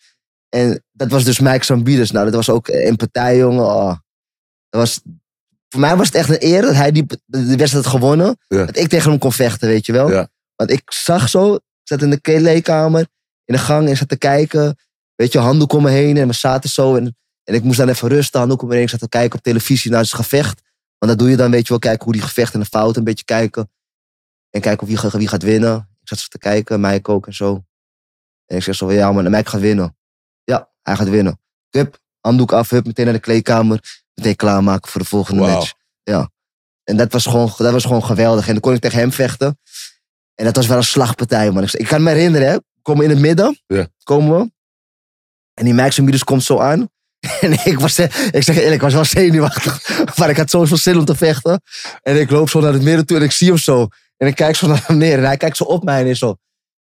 En dat was dus Mike Sambides. Nou, dat was ook een partij, jongen. Oh. Dat was, voor mij was het echt een eer dat hij die, die wedstrijd had gewonnen. Ja. Dat ik tegen hem kon vechten, weet je wel. Ja. Want ik zag zo, ik zat in de kleedkamer, in de gang en zat te kijken. Weet je, handdoek om me heen en we zaten zo. En, en ik moest dan even rusten, handdoek om me heen. Ik zat te kijken op televisie naar zijn gevecht. Want dat doe je dan, weet je wel, kijken hoe die gevecht en de fout een beetje kijken. En kijken of wie, wie gaat winnen. Ik zat zo te kijken, Mike ook en zo. En ik zeg zo, ja man, Mike gaat winnen. Ja, hij gaat winnen. Hup, handdoek af, hup, meteen naar de kleedkamer. Meteen klaarmaken voor de volgende match. Ja. En dat was, gewoon, dat was gewoon geweldig. En dan kon ik tegen hem vechten. En dat was wel een slagpartij, man. Ik, kan me herinneren, hè. Komen in het midden. Ja. Komen we. En die Max Sambides komt zo aan. En ik was, eh, ik zeg eerlijk, ik was wel zenuwachtig. Maar ik had zoveel zin om te vechten. En ik loop zo naar het midden toe en ik zie hem zo. En ik kijk zo naar hem neer. En hij kijkt zo op mij en zo.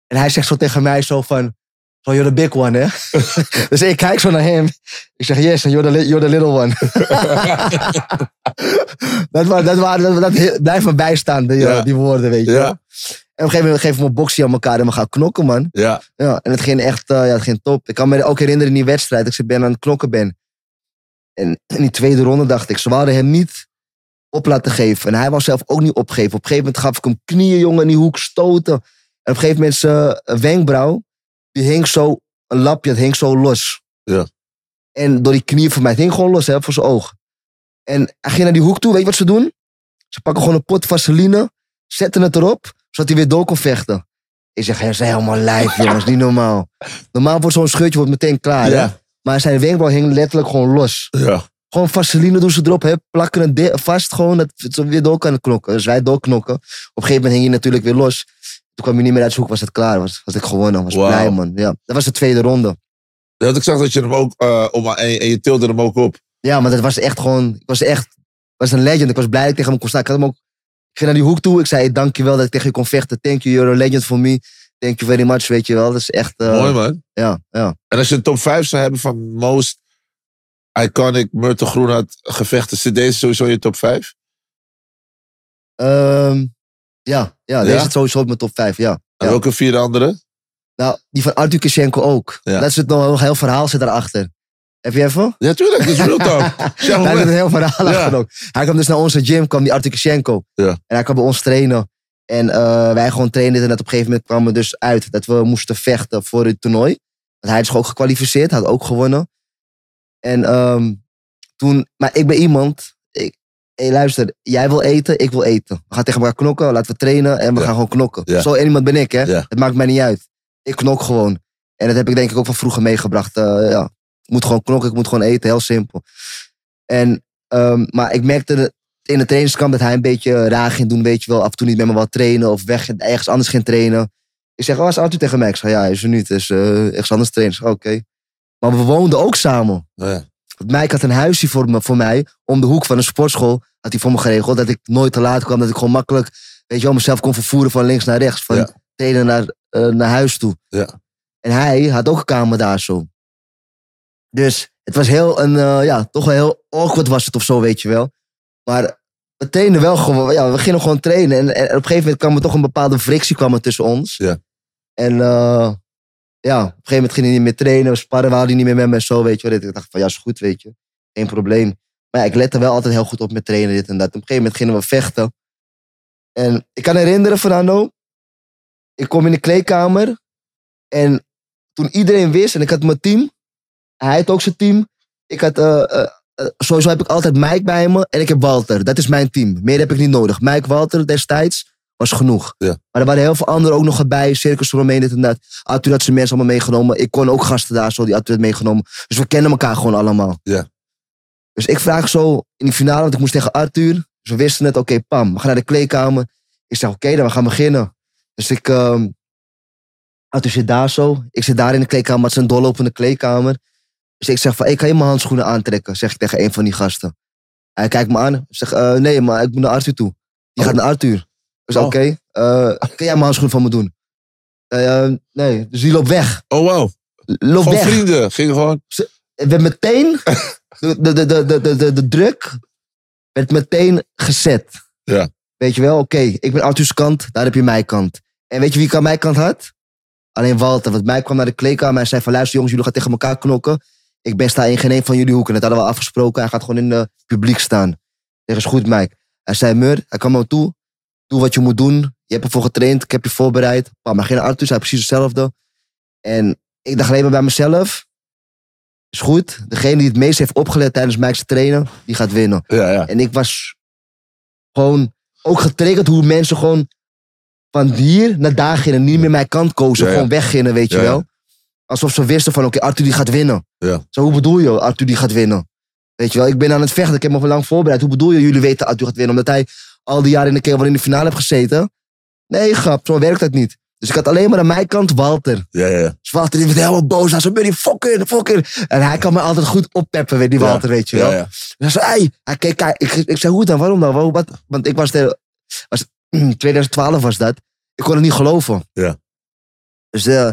En hij zegt zo tegen mij zo van... So you're the big one, hè? dus ik kijk zo naar hem. Ik zeg, yes, and you're the, you're the little one. dat, wa- dat, waren- dat, dat blijft me bijstaan, die, Ja. eh, die woorden, weet je Ja. En op een gegeven moment geven we een boxie aan elkaar en we gaan knokken, man. Ja. Ja, en het ging echt, eh, ja, het ging top. Ik kan me ook herinneren in die wedstrijd dat ik ben aan het knokken ben. En in die tweede ronde dacht ik, ze wilden hem niet op laten geven. En hij wou zelf ook niet opgeven. Op een gegeven moment gaf ik hem knieën, jongen, in die hoek stoten. En op een gegeven moment zijn eh, wenkbrauw, die hing zo, een lapje, het hing zo los. Ja. En door die knieën van mij, het hing gewoon los hè, voor zijn oog. En hij ging naar die hoek toe, weet je wat ze doen? Ze pakken gewoon een pot vaseline, zetten het erop, zodat hij weer door kon vechten. Ik zeg, hij is helemaal lijf, jongens, niet normaal. Normaal wordt zo'n scheurtje wordt meteen klaar, hè? Maar zijn wenkbrauw hing letterlijk gewoon los. Ja. Gewoon vaseline doen ze erop, hè? plakken het vast gewoon, dat ze weer door kan knokken. Dus wij doorknokken. Op een gegeven moment hing hij natuurlijk weer los. Toen kwam hij niet meer uit zijn hoek, was het klaar. Was, was ik gewonnen, was blij man. Ja, dat was de tweede ronde. Want ik zag dat je hem ook, eh, om, en, en je tilde hem ook op. Ja, maar dat was echt gewoon, ik was echt, was een legend. Ik was blij dat ik tegen hem kon staan. Ik, had hem ook, ging naar die hoek toe, ik zei, dankjewel dat ik tegen je kon vechten. Thank you, you're a legend for me. Thank you very much, weet je wel. Dat is echt, eh, Mooi man. ja, ja. En als je een top 5 zou hebben van most iconic Murten Groenhart gevechten, zit deze sowieso in je top 5? Ehm, ja, ja, deze Ja? zit sowieso op mijn top 5, ja. En Ja. welke vier andere? Nou, die van Artur Kishenko ook. Ja. Dat is het nog een heel verhaal zit daarachter. Heb je even? Ja, tuurlijk. Dat is real talk. Daar zit een heel verhaal achter ook. Hij kwam dus naar onze gym, kwam die Artur Kishenko. Ja. En hij kwam bij ons trainen. En eh, wij gewoon trainen. En dat op een gegeven moment kwam er dus uit dat we moesten vechten voor het toernooi. Want hij is ook gekwalificeerd, had ook gewonnen. En ehm, toen, maar ik ben iemand. Ik, hey, luister, jij wil eten, ik wil eten. We gaan tegen elkaar knokken, laten we trainen en we Ja. gaan gewoon knokken. Ja. Zo iemand ben ik, hè? Ja. Het maakt mij niet uit. Ik knok gewoon. En dat heb ik denk ik ook van vroeger meegebracht. Eh, ja. Ik moet gewoon knokken, ik moet gewoon eten, heel simpel. En, ehm, maar ik merkte in de trainingskamp dat hij een beetje raar ging doen, weet je wel. Af en toe niet met me wat trainen of weg, ergens anders ging trainen. Ik zeg, oh, is Arthur tegen mij? Ik zeg, ja, is er niet. Dus eh ergens anders trainen. Ik zeg, oké. Maar we woonden ook samen. Ja. Want Mike had een huisje voor, me, voor mij, om de hoek van een sportschool. Had hij voor me geregeld, dat ik nooit te laat kwam. Dat ik gewoon makkelijk, weet je wel, mezelf kon vervoeren van links naar rechts. Van Ja. trainen naar, eh, naar huis toe. Ja. En hij had ook een kamer daar zo. Dus het was heel een, eh, ja, toch wel heel awkward was het of zo, weet je wel. Maar we trainen wel gewoon, ja, we gingen gewoon trainen. En, en op een gegeven moment kwam er toch een bepaalde frictie kwam er tussen ons. Ja. En eh, ja, op een gegeven moment ging hij niet meer trainen. We sparren, hij niet meer met me en zo, weet je wel. Ik dacht van, ja, is goed, weet je. Geen probleem. Maar ja, ik lette wel altijd heel goed op met trainen, dit en dat. Op een gegeven moment gingen we vechten. En ik kan herinneren, Fernando. Ik kom in de kleedkamer. En toen iedereen wist, en ik had mijn team. Hij had ook zijn team. Ik had, eh, sowieso heb ik altijd Mike bij me. En ik heb Walter. Dat is mijn team. Meer heb ik niet nodig. Mike, Walter destijds was genoeg. Ja. Maar er waren heel veel anderen ook nog bij. Circus Romein, dit en dat. Arthur had zijn mensen allemaal meegenomen. Ik kon ook gasten daar zo die Arthur had meegenomen. Dus we kennen elkaar gewoon allemaal. Ja. Dus ik vraag zo in die finale, want ik moest tegen Arthur. Dus we wisten het, oké, pam. We gaan naar de kleedkamer. Ik zeg, oké, dan we gaan beginnen. Dus ik... ehm Arthur zit daar zo. Ik zit daar in de kleedkamer, het is een doorlopende kleedkamer. Dus ik zeg van, hey, kan je mijn handschoenen aantrekken? Zeg ik tegen een van die gasten. Hij kijkt me aan. Ik zeg, eh, nee, maar ik moet naar Arthur toe. Die Oh. gaat naar Arthur. Dus Oh. oké, eh, kan jij mijn handschoenen van me doen? Eh, nee, dus die loopt weg. Oh, wow. Loopt Gewoon weg. vrienden. Ging gewoon... Het werd meteen, de, de, de, de, de, de, de druk werd meteen gezet. Ja. Weet je wel, oké, ik ben Arthur's kant, daar heb je mijn kant. En weet je wie ik aan mijn kant had? Alleen Walter, want mij kwam naar de kleedkamer en zei van luister jongens, jullie gaan tegen elkaar knokken. Ik ben sta in geen een van jullie hoeken. Dat hadden we afgesproken. Hij gaat gewoon in het publiek staan. Dat is goed, Mike. Hij zei, Mur, hij kwam me toe. Doe wat je moet doen. Je hebt ervoor getraind. Ik heb je voorbereid. Pam, maar geen Arthur zei precies hetzelfde. En ik dacht alleen maar bij mezelf. Is goed. Degene die het meest heeft opgelet tijdens Mike's trainen, die gaat winnen. Ja, ja. En ik was gewoon ook getriggerd hoe mensen gewoon van hier naar daar gingen. Niet meer mijn kant kozen. Ja. Gewoon weggingen, weet je wel. Alsof ze wisten van, oké, Arthur die gaat winnen. Ja. Zo, hoe bedoel je, Arthur die gaat winnen? Weet je wel, ik ben aan het vechten. Ik heb me al lang voorbereid. Hoe bedoel je, jullie weten Arthur gaat winnen? Omdat hij al die jaren in de keer in de finale heeft gezeten. Nee, grap, zo werkt dat niet. Dus ik had alleen maar aan mijn kant Walter. Ja, ja. Dus Walter die werd helemaal boos. Hij zei, Buddy, fucker, fucker. En hij kan me altijd goed oppeppen, weet die Ja. Walter, weet je wel. Ja, ja. Dus hij zei, hij keek, kijk, ik, ik zei, hoe dan, waarom dan? Waarom, wat? Want ik was, de, was 2012 was dat. Ik kon het niet geloven. Ja. Dus eh,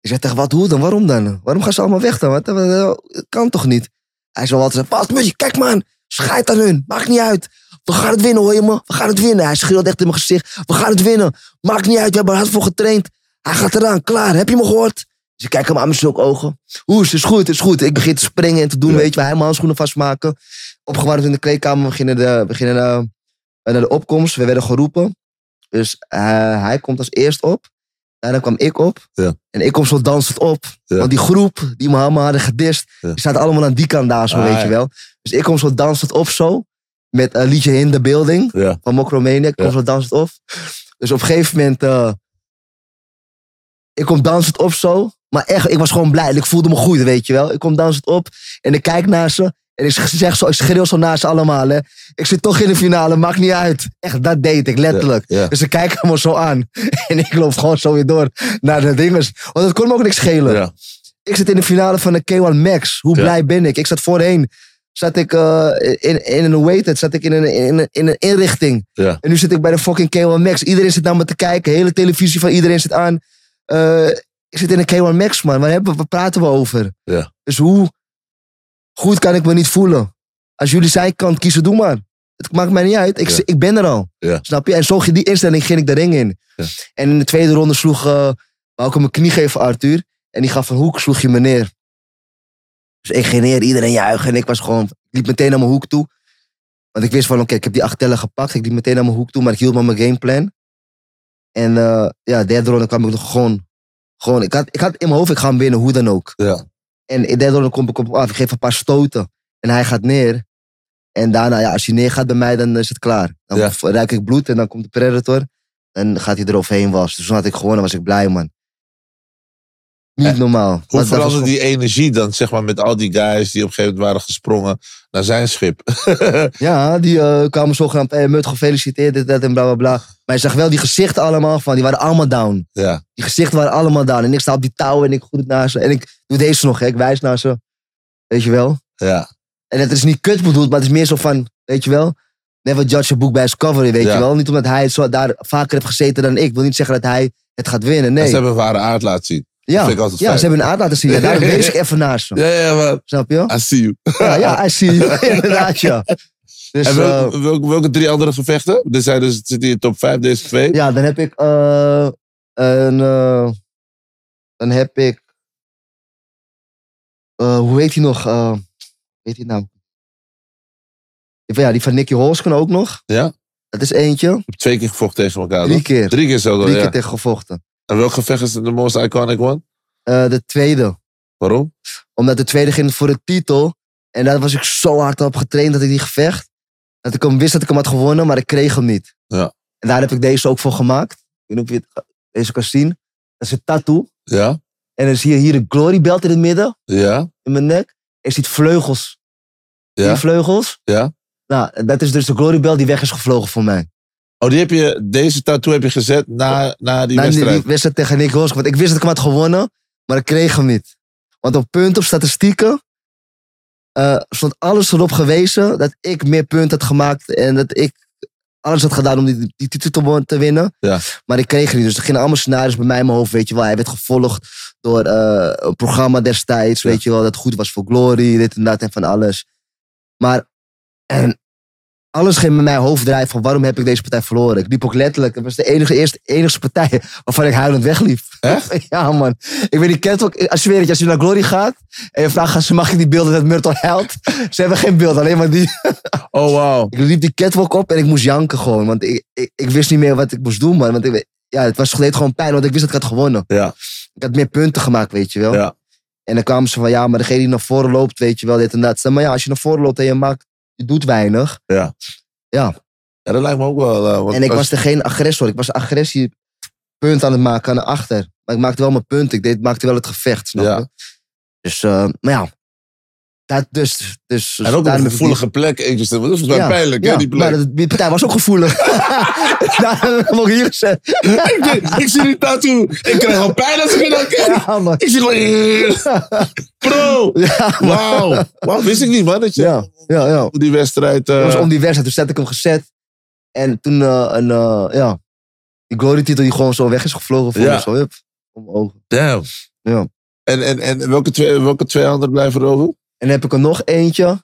ik zei tegen wat, hoe dan, waarom dan? Waarom gaan ze allemaal weg dan? Wat, Het kan toch niet? Hij zei altijd, Bas, Mutje, kijk man, schijt aan hun, maakt niet uit. We gaan het winnen hoor je me, we gaan het winnen. Hij schreeuwde echt in mijn gezicht, we gaan het winnen. Maakt niet uit, we hebben er hard voor getraind. Hij gaat eraan, klaar, heb je me gehoord? Dus ik kijk hem aan met zulke ogen. Oeh, het is goed, het is goed. Ik begin te springen en te doen, Ja. weet je, wij mijn handschoenen vastmaken. Opgewarmd in de kleedkamer, we beginnen, de, beginnen eh, naar de opkomst. We werden geroepen. Dus eh, hij komt als eerst op. Daarna kwam ik op. Ja. En ik kom zo dansend op. Ja. Want die groep die me allemaal hadden gedist, Ja. die zaten allemaal aan die kant daar zo, Ah, weet je wel. Dus ik kom zo dansend op zo. Met een liedje in de building van Mokromania. Ik kom zo dansend op. Dus op een gegeven moment... eh, ik kom dansend op zo. Maar echt, ik was gewoon blij. Ik voelde me goed, weet je wel. Ik kom dansend op. En ik kijk naar ze. En ik zeg zo, ik schreeuw zo naar ze allemaal. Hè. Ik zit toch in de finale, maakt niet uit. Echt, dat deed ik, letterlijk. Ja, ja. Dus ze kijken me zo aan. En ik loop gewoon zo weer door naar de dinges. Want het kon me ook niks schelen. Ja. Ik zit in de finale van de K1 Max. Hoe blij ben ik? Ik zat voorheen. Zat ik eh, in, in een weighted, zat ik in een, in, een, in een inrichting. En nu zit ik bij de fucking K1 Max. Iedereen zit naar me te kijken. hele televisie van iedereen zit aan. Eh, ik zit in een K1 Max, man. Waar, hebben, we- waar praten we over? Ja. Dus hoe goed kan ik me niet voelen? Als jullie zijn kant kiezen, doe maar. Het maakt mij niet uit. Ik, Ja. ik ben er al. Ja. Snap je? En zo die instelling ging ik de ring in. Ja. En in de tweede ronde sloeg... eh wou ik hem mijn knie geven, Arthur. En die gaf een hoek, sloeg je me neer. Dus ik ging neer, iedereen juichen. En ik was gewoon... Ik liep meteen naar mijn hoek toe. Want ik wist van, oké, ik heb die acht tellen gepakt. Ik liep meteen naar mijn hoek toe, maar ik hield me aan mijn gameplan. En eh, ja, derde ronde kwam ik nog gewoon... gewoon ik, had, ik had in mijn hoofd, ik ga hem winnen, hoe dan ook. Ja. En in de derde ronde kom ik op hem af. Ik geef een paar stoten. En hij gaat neer. En daarna, ja, als hij neergaat bij mij, dan is het klaar. Dan Ja. ruik ik bloed en dan komt de predator. En gaat hij eroverheen was. Dus toen had ik gewonnen, was ik blij, man. Niet normaal. Hoe veranderde die energie dan, zeg maar, met al die guys die op een gegeven moment waren gesprongen naar zijn schip? Ja, die eh, kwamen zogenaamd, hey, Mut, gefeliciteerd, dit, dat en bla, bla, bla. Maar je zag wel die gezichten allemaal van, die waren allemaal down. ja, Die gezichten waren allemaal down. En ik sta op die touw en ik groet naar ze. En ik doe deze nog, hè. ik wijs naar ze. Weet je wel? ja, En het is niet kut bedoeld, maar het is meer zo van, weet je wel, never judge a book by its cover, weet Ja. je wel. Niet omdat hij zo daar vaker heeft gezeten dan ik. Ik wil niet zeggen dat hij het gaat winnen, En nee. ze hebben een ware aard laten zien. Ja, vind ik altijd ja fijn. ze hebben een aard laten zien. Ja, daarom wees ik even naast ze. Ja, ja, maar Snap je? I see you. Ja, ja, I see you. Inderdaad, ja. Dus, en wel- eh, welke, welke drie andere gevechten? Er zijn dus, zitten hier in top 5, deze twee. ja, dan heb ik eh, een, eh, dan heb ik, hoe heet hij nog? Weet hij nou? Ja, die van Nicky Holsken ook nog. Ja? Dat is eentje. Twee keer gevochten tegen elkaar, Drie keer. Drie keer zo dan, Drie ja. keer tegen gevochten. En welk gevecht is de most iconic one? Eh, de tweede. Waarom? Omdat de tweede ging voor de titel. En daar was ik zo hard op getraind dat ik die gevecht. Dat ik hem wist dat ik hem had gewonnen, maar ik kreeg hem niet. Ja. En daar heb ik deze ook voor gemaakt. Ik weet niet of je het, deze kan zien. Dat is een tattoo. Ja? En dan zie je hier een glory belt in het midden, Ja? in mijn nek. En je ziet vleugels. Ja? je vleugels? Ja? Nou, dat is dus de glory belt die weg is gevlogen voor mij. Oh, die heb je, deze tattoo heb je gezet na, na die Na wedstrijd? die wedstrijd tegen Nick. Want ik wist dat ik hem had gewonnen, maar ik kreeg hem niet. Want op punten, op statistieken, eh, stond alles erop gewezen dat ik meer punten had gemaakt en dat ik alles had gedaan om die, die titel te, winnen. Ja. Maar ik kreeg het niet. Dus er gingen allemaal scenario's bij mij in mijn hoofd, weet je wel. Hij werd gevolgd door eh, een programma destijds, Ja. weet je wel, dat goed was voor Glory, dit en dat en van alles. Maar, en alles ging met mijn hoofd draaien van waarom heb ik deze partij verloren. Ik liep ook letterlijk, het was de enige, eerste, enige partij waarvan ik huilend wegliep. Echt? ja man. Ik weet niet, kent ook, als je als je naar Glory gaat en je vraagt, ze mag ik die beelden dat Myrtle huilt? Ze hebben geen beeld, alleen maar die. Oh, wauw. Ik liep die catwalk op en ik moest janken gewoon, want ik, ik, ik wist niet meer wat ik moest doen man. Want ik, ja, het was deed gewoon pijn, want ik wist dat ik had gewonnen. Ja, Ik had meer punten gemaakt, weet je wel. ja. En dan kwamen ze van, ja, maar degene die naar voren loopt, weet je wel, dit en dat. Maar ja, als je naar voren loopt en je maakt, je doet weinig. Ja. Ja, Ja, dat lijkt me ook wel... eh, want en ik als- was er geen agressor. Ik was agressie punt aan het maken aan de achter. Maar ik maakte wel mijn punt. Ik deed, maakte wel het gevecht, snap je? Dus, eh, maar ja. Dat dus, dus, En ook een gevoelige plek. eentjes. Dat is volgens mij Ja, pijnlijk, ja, hè, die plek. Maar de- die partij was ook gevoelig. Daarom hier gezet. ik, ik zie die tattoo. Ik krijg al pijn als ik er naar kijk. Ja, man. Ik zie gewoon... Bro! Wauw. Wauw, wist ik niet, man. Dat je Ja, ja, ja. die wedstrijd... eh, Het was om die wedstrijd. Toen zet ik hem gezet. En toen eh, een, eh, ja, die glory titel die gewoon zo weg is gevlogen voor Ja. me. Zo, hup, om ogen. Damn. Ja. En, en, en welke, twee, welke twee anderen blijven er over? En dan heb ik er nog eentje.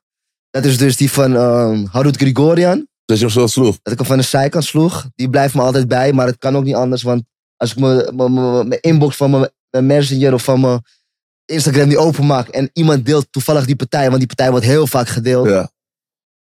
Dat is dus die van eh Harut Grigorian. Dat je hem zo sloeg. Dat ik hem van de zijkant sloeg. Die blijft me altijd bij, maar het kan ook niet anders. Want als ik mijn- inbox van mijn messenger of van mijn Instagram die openmaak. En iemand deelt toevallig die partij, want die partij wordt heel vaak gedeeld. Ja.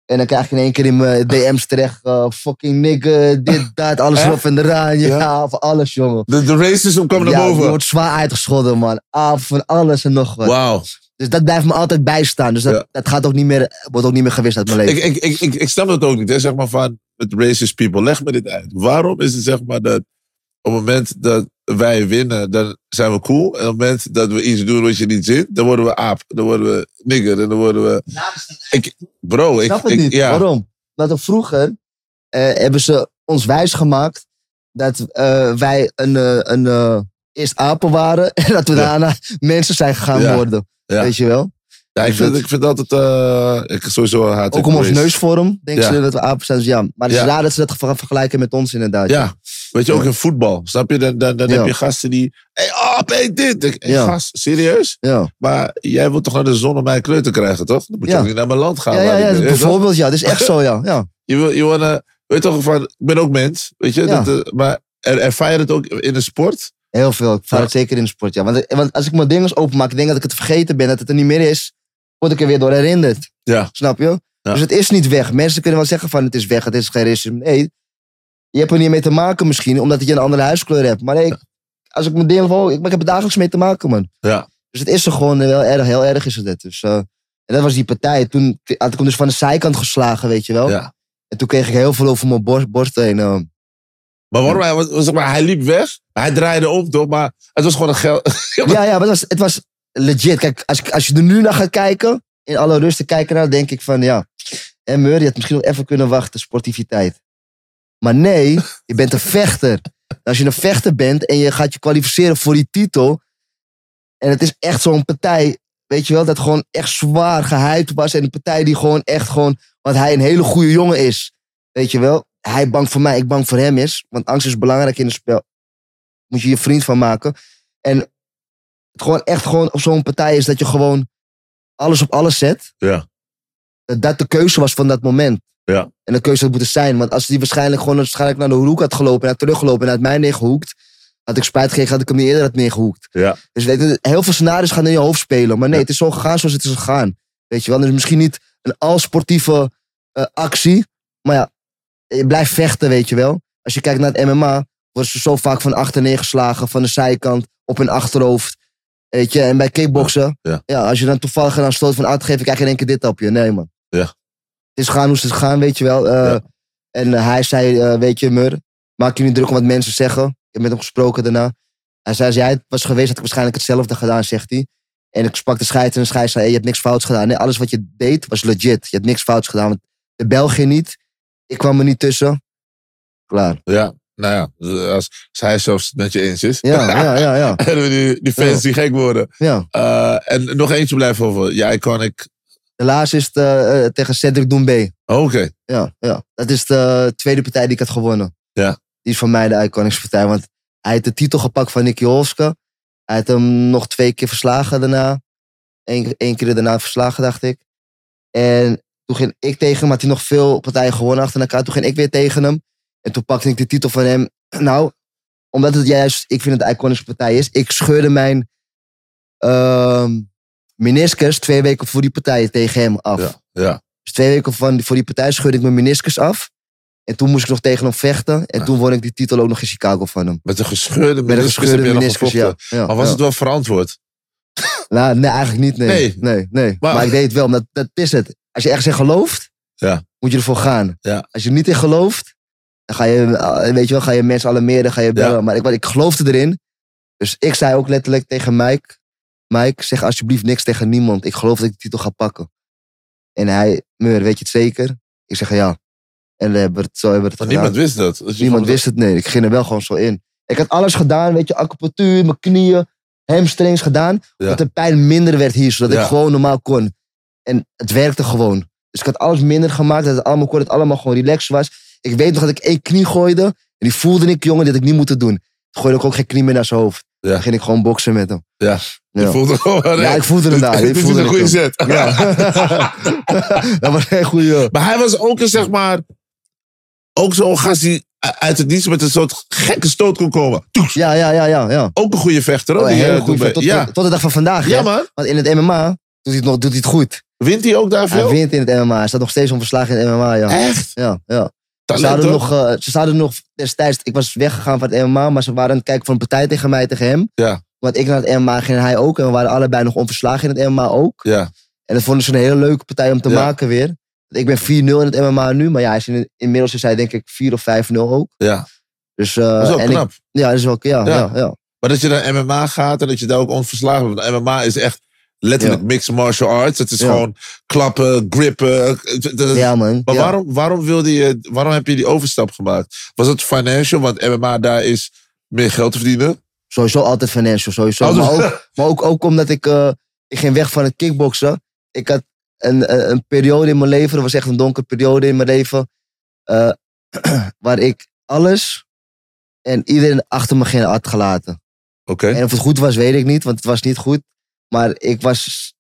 En dan krijg je in één keer in mijn DM's terecht. eh, fucking nigga, dit, dat, alles erop en eraan. Ja, Ja? van alles, jongen. De, de racism kwam naar ja, boven. je wordt zwaar uitgescholden, man. Ah, van alles en nog wat. Wauw. Dus dat blijft me altijd bijstaan. Dus dat, Ja. dat gaat ook niet meer, wordt ook niet meer gewist uit mijn leven. Ik, ik, ik, ik, snap dat ook niet. Hè? Zeg maar van, met racist people, leg me dit uit. Waarom is het zeg maar dat op het moment dat wij winnen, dan zijn we cool. En op het moment dat we iets doen wat je niet zint, dan worden we aap. Dan worden we nigger. En dan worden we... Ik, bro, ik... snap het niet. ja. Waarom? Dat er vroeger eh, hebben ze ons wijsgemaakt dat eh, wij een, eh, een eerst apen waren en dat we Ja. daarna mensen zijn gegaan Ja. worden. Ja. Weet je wel? Ja, ik, vind, ik vind altijd... eh ik sowieso haat Ook om ons neusvorm denken Ja. ze dat we apen zijn. Dus ja, maar het is Ja. raar dat ze dat ver- vergelijken met ons inderdaad. Ja, weet je, ook in voetbal. Snap je? Dan, dan, dan heb je gasten die... Hé, hey, dit. Ik, hey, Ja. gast, serieus? Ja, Maar jij wilt toch naar de zon om mij kleur te krijgen, toch? Dan moet je ook niet naar mijn land gaan. ja, bijvoorbeeld ja. Dat is echt zo, ja. ja. Je wil, je wanna, weet toch van, ik ben ook mens, weet je? Dat, eh, maar er, ervaar je het ook in de sport? Heel veel. Ik Ja. het zeker in de sport, ja. Want, want als ik mijn dingen openmaak, ik denk dat ik het vergeten ben, dat het er niet meer is, word ik er weer door herinnerd. Ja. Snap je? Ja. Dus het is niet weg. Mensen kunnen wel zeggen van het is weg, het is geen racisme. Nee, je hebt er niet mee te maken misschien, omdat je een andere huiskleur hebt. Maar nee, als ik mijn dingen wil, ik, ik heb er dagelijks mee te maken, man. Ja. Dus het is er gewoon heel erg, heel erg is het. Dus, eh, en dat was die partij. Toen had ik hem dus van de zijkant geslagen, weet je wel. Ja. En toen kreeg ik heel veel over mijn borst, borst heen. eh. Maar waarom? Hij, was- maar, hij liep weg, hij draaide om, toch? Maar het was gewoon een geld. Ja, ja, maar het was, het was legit. Kijk, als, als je er nu naar gaat kijken, in alle rust te kijken naar, denk ik van ja. En Mur, je had misschien nog even kunnen wachten, sportiviteit. Maar nee, je bent een vechter. Als je een vechter bent en je gaat je kwalificeren voor die titel. En het is echt zo'n partij, weet je wel, dat gewoon echt zwaar gehyped was. En een partij die gewoon echt gewoon, want hij een hele goede jongen is. Weet je wel, hij bang voor mij, ik bang voor hem is. Want angst is belangrijk in het spel. Moet je je vriend van maken. En het gewoon echt gewoon op zo'n partij is dat je gewoon alles op alles zet. Ja. Dat dat de keuze was van dat moment. Ja. En de keuze had moeten zijn. Want als die waarschijnlijk gewoon waarschijnlijk naar de hoek had gelopen en had teruggelopen en uit mij neergehoekt, had ik spijt gekregen, had ik hem niet eerder had neergehoekt. Ja. Dus weet je, heel veel scenario's gaan in je hoofd spelen. Maar nee, Ja. het is zo gegaan zoals het is gegaan. Weet je wel, dus misschien niet een al sportieve eh, actie. Maar ja, je blijft vechten, weet je wel. Als je kijkt naar het MMA, worden ze zo vaak van achter neergeslagen, van de zijkant, op hun achterhoofd. Weet je, en bij kickboksen, Ja. ja. als je dan toevallig een stoot van achter geeft, krijg je in één keer dit op je. Nee, man. Ja. Het is gaan hoe het is gaan, weet je wel. Eh, Ja. En eh, hij zei, eh, weet je, Mur, maak je niet druk om wat mensen zeggen. Ik heb met hem gesproken daarna. Hij zei, als jij het was geweest, had ik waarschijnlijk hetzelfde gedaan, zegt hij. En ik sprak de scheids en de scheids zei, hey, je hebt niks fouts gedaan. Nee, alles wat je deed was legit. Je hebt niks fouts gedaan. Want de België niet. Ik kwam er niet tussen. Klaar. Ja. Nou ja, als, hij zelfs het met je eens is. Ja, ja, ja, ja. en we die, die fans Ja. die gek worden. ja. Eh, en nog eentje blijven over. Ja, Iconic. De laatste is eh, eh, tegen Cedric Doumbé. Oh, Oké. Ja, ja. Dat is de tweede partij die ik had gewonnen. Ja. Die is van mij de Iconics partij. Want hij heeft de titel gepakt van Nicky Holska. Hij had hem nog twee keer verslagen daarna. Eén, één keer daarna verslagen, dacht ik. En toen ging ik tegen hem. Had hij nog veel partijen gewonnen achter elkaar. Toen ging ik weer tegen hem. En toen pakte ik de titel van hem. Nou, omdat het juist, ik vind het de Iconics partij is. Ik scheurde mijn meniscus twee weken voor die partij tegen hem af. Ja. Ja. Dus twee weken van, voor die partij scheurde ik mijn meniscus af. En toen moest ik nog tegen hem vechten. En Ja. toen won ik die titel ook nog in Chicago van hem. Met een gescheurde Met een meniscus gescheurde meniscus, ja. Maar was het wel verantwoord? Nou, nee, eigenlijk niet. Nee. Nee. Nee, nee. Maar- Maar, ik deed het wel. omdat Dat, is het. Als je ergens in gelooft, Ja. moet je ervoor gaan. Ja. Als je er niet in gelooft, dan ga je, eh, weet je wel, ga je mensen alarmeren, ga je bellen. Ja. Maar ik, ik geloofde erin. Dus ik zei ook letterlijk tegen Mike, Mike, zeg alsjeblieft niks tegen niemand. Ik geloof dat ik de titel ga pakken. En hij, Meur, weet je het zeker? Ik zeg ja. En we hebben het, zo hebben we het niemand wist dat. Dus Niemand wist het, nee. Ik ging er wel gewoon zo in. Ik had alles gedaan, weet je, acupunctuur, mijn knieën, hamstrings gedaan. Ja. Dat de pijn minder werd hier, zodat Ja. ik gewoon normaal kon. En het werkte gewoon. Dus ik had alles minder gemaakt, dat het allemaal kon, dat het allemaal gewoon relaxed was. Ik weet nog dat ik één knie gooide. En die voelde ik, jongen, dit had ik niet moeten doen. Toen gooide ik ook geen knie meer naar zijn hoofd. Ja. Dan ging ik gewoon boksen met hem. Ja. Je voelde gewoon... Ja, ik voelde hem daar. Ik Dit is voelde een goede zet. Ja. dat was een goede. Maar hij was ook een, zeg maar... Ook zo'n gast die uit het niets met een soort gekke stoot kon komen. Ja, ja, ja, ja. ja. Ook een goede vechter, hoor. Oh, een die, hele eh, goede tot, ja. tot, tot de dag van vandaag. ja, hè. man. Want in het MMA doet hij het, nog, doet hij het goed. Wint hij ook daar Hij veel? wint in het MMA. Hij staat nog steeds onverslagen in het MMA, ja. Echt? Ja, ja. Ze hoor. nog, eh, ze zouden nog destijds, ik was weggegaan van het MMA, maar ze waren aan het kijken voor een partij tegen mij, tegen hem. Ja. Want ik naar het MMA ging en hij ook. En we waren allebei nog onverslagen in het MMA ook. Ja. En dat vonden ze een hele leuke partij om te Ja. maken weer. Ik ben 4-0 in het MMA nu, maar ja, hij is in, inmiddels is hij denk ik 4 of 5-0 ook. Ja. Dus, eh, Dat is ook ik- knap. ja, dat is wel, ja, Ja. ja. Ja, Maar dat je naar MMA gaat en dat je daar ook onverslagen bent. Want MMA is echt letterlijk mixed martial arts. Het is Ja. gewoon klappen, grippen. Ja man. Maar ja. waarom, waarom, wilde je, waarom heb je die overstap gemaakt? Was het financial? Want MMA daar is meer geld te verdienen. Sowieso altijd financial, sowieso. Altijd- Maar, ook, maar ook, ook omdat ik, eh, ik ging weg van het kickboksen. Ik had een, een, een periode in mijn leven, dat was echt een donkere periode in mijn leven, eh, waar ik alles en iedereen achter me ging had gelaten. Oké. En of het goed was, weet ik niet, want het was niet goed. Maar ik was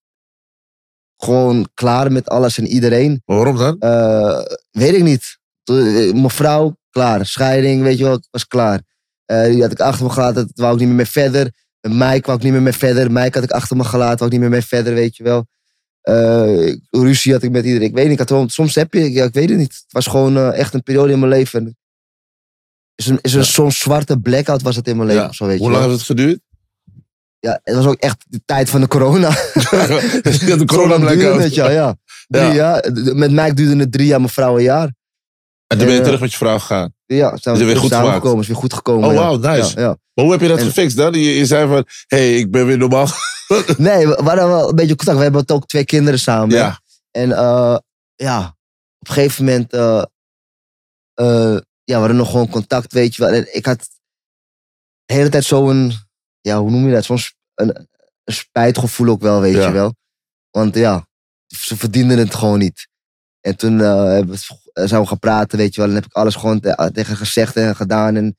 gewoon klaar met alles en iedereen. Waarom dan? Eh, weet ik niet. Eh, Mijn vrouw, klaar. Scheiding, weet je wel, ik was klaar. Eh, die had ik achter me gelaten, dat wou ik niet meer mee verder. Mike wou ik niet meer mee verder. Mike had ik achter me gelaten, wou ik niet meer mee verder, weet je wel. Ruzie had ik met iedereen. Ik weet niet, ik had gewoon, soms heb je, ja, ik weet het niet. Het was gewoon echt een periode in mijn leven. Is een, is een Ja. soms zwarte blackout was het in mijn leven. Ja. Zo, weet Hoe je lang heeft het geduurd? Ja, het was ook echt de tijd van de corona. de corona duurde het, ja, ja. Drie Ja. jaar. Met Mike duurde het drie jaar, mijn vrouw een jaar. En toen ben je Eh, terug met je vrouw gegaan. Ja, zijn we weer goed samengekomen. Is weer goed gekomen. Oh, ja. wauw, nice. Ja, ja. Maar hoe heb je dat En- gefixt dan? Je, je zei van, hé, hey, ik ben weer normaal. Nee, we we hadden wel een beetje contact. We hebben ook twee kinderen samen. Ja. En eh, ja, op een gegeven moment... eh, ja, we hadden nog gewoon contact, weet je wel. En ik had de hele tijd zo'n... Ja, hoe noem je dat? Sp- een, een spijtgevoel ook wel, weet Ja. je wel. Want ja, ze verdienden het gewoon niet. En toen eh, hebben we, het- eh, zijn we gaan praten, weet je wel. En heb ik alles gewoon te- tegen gezegd en gedaan. En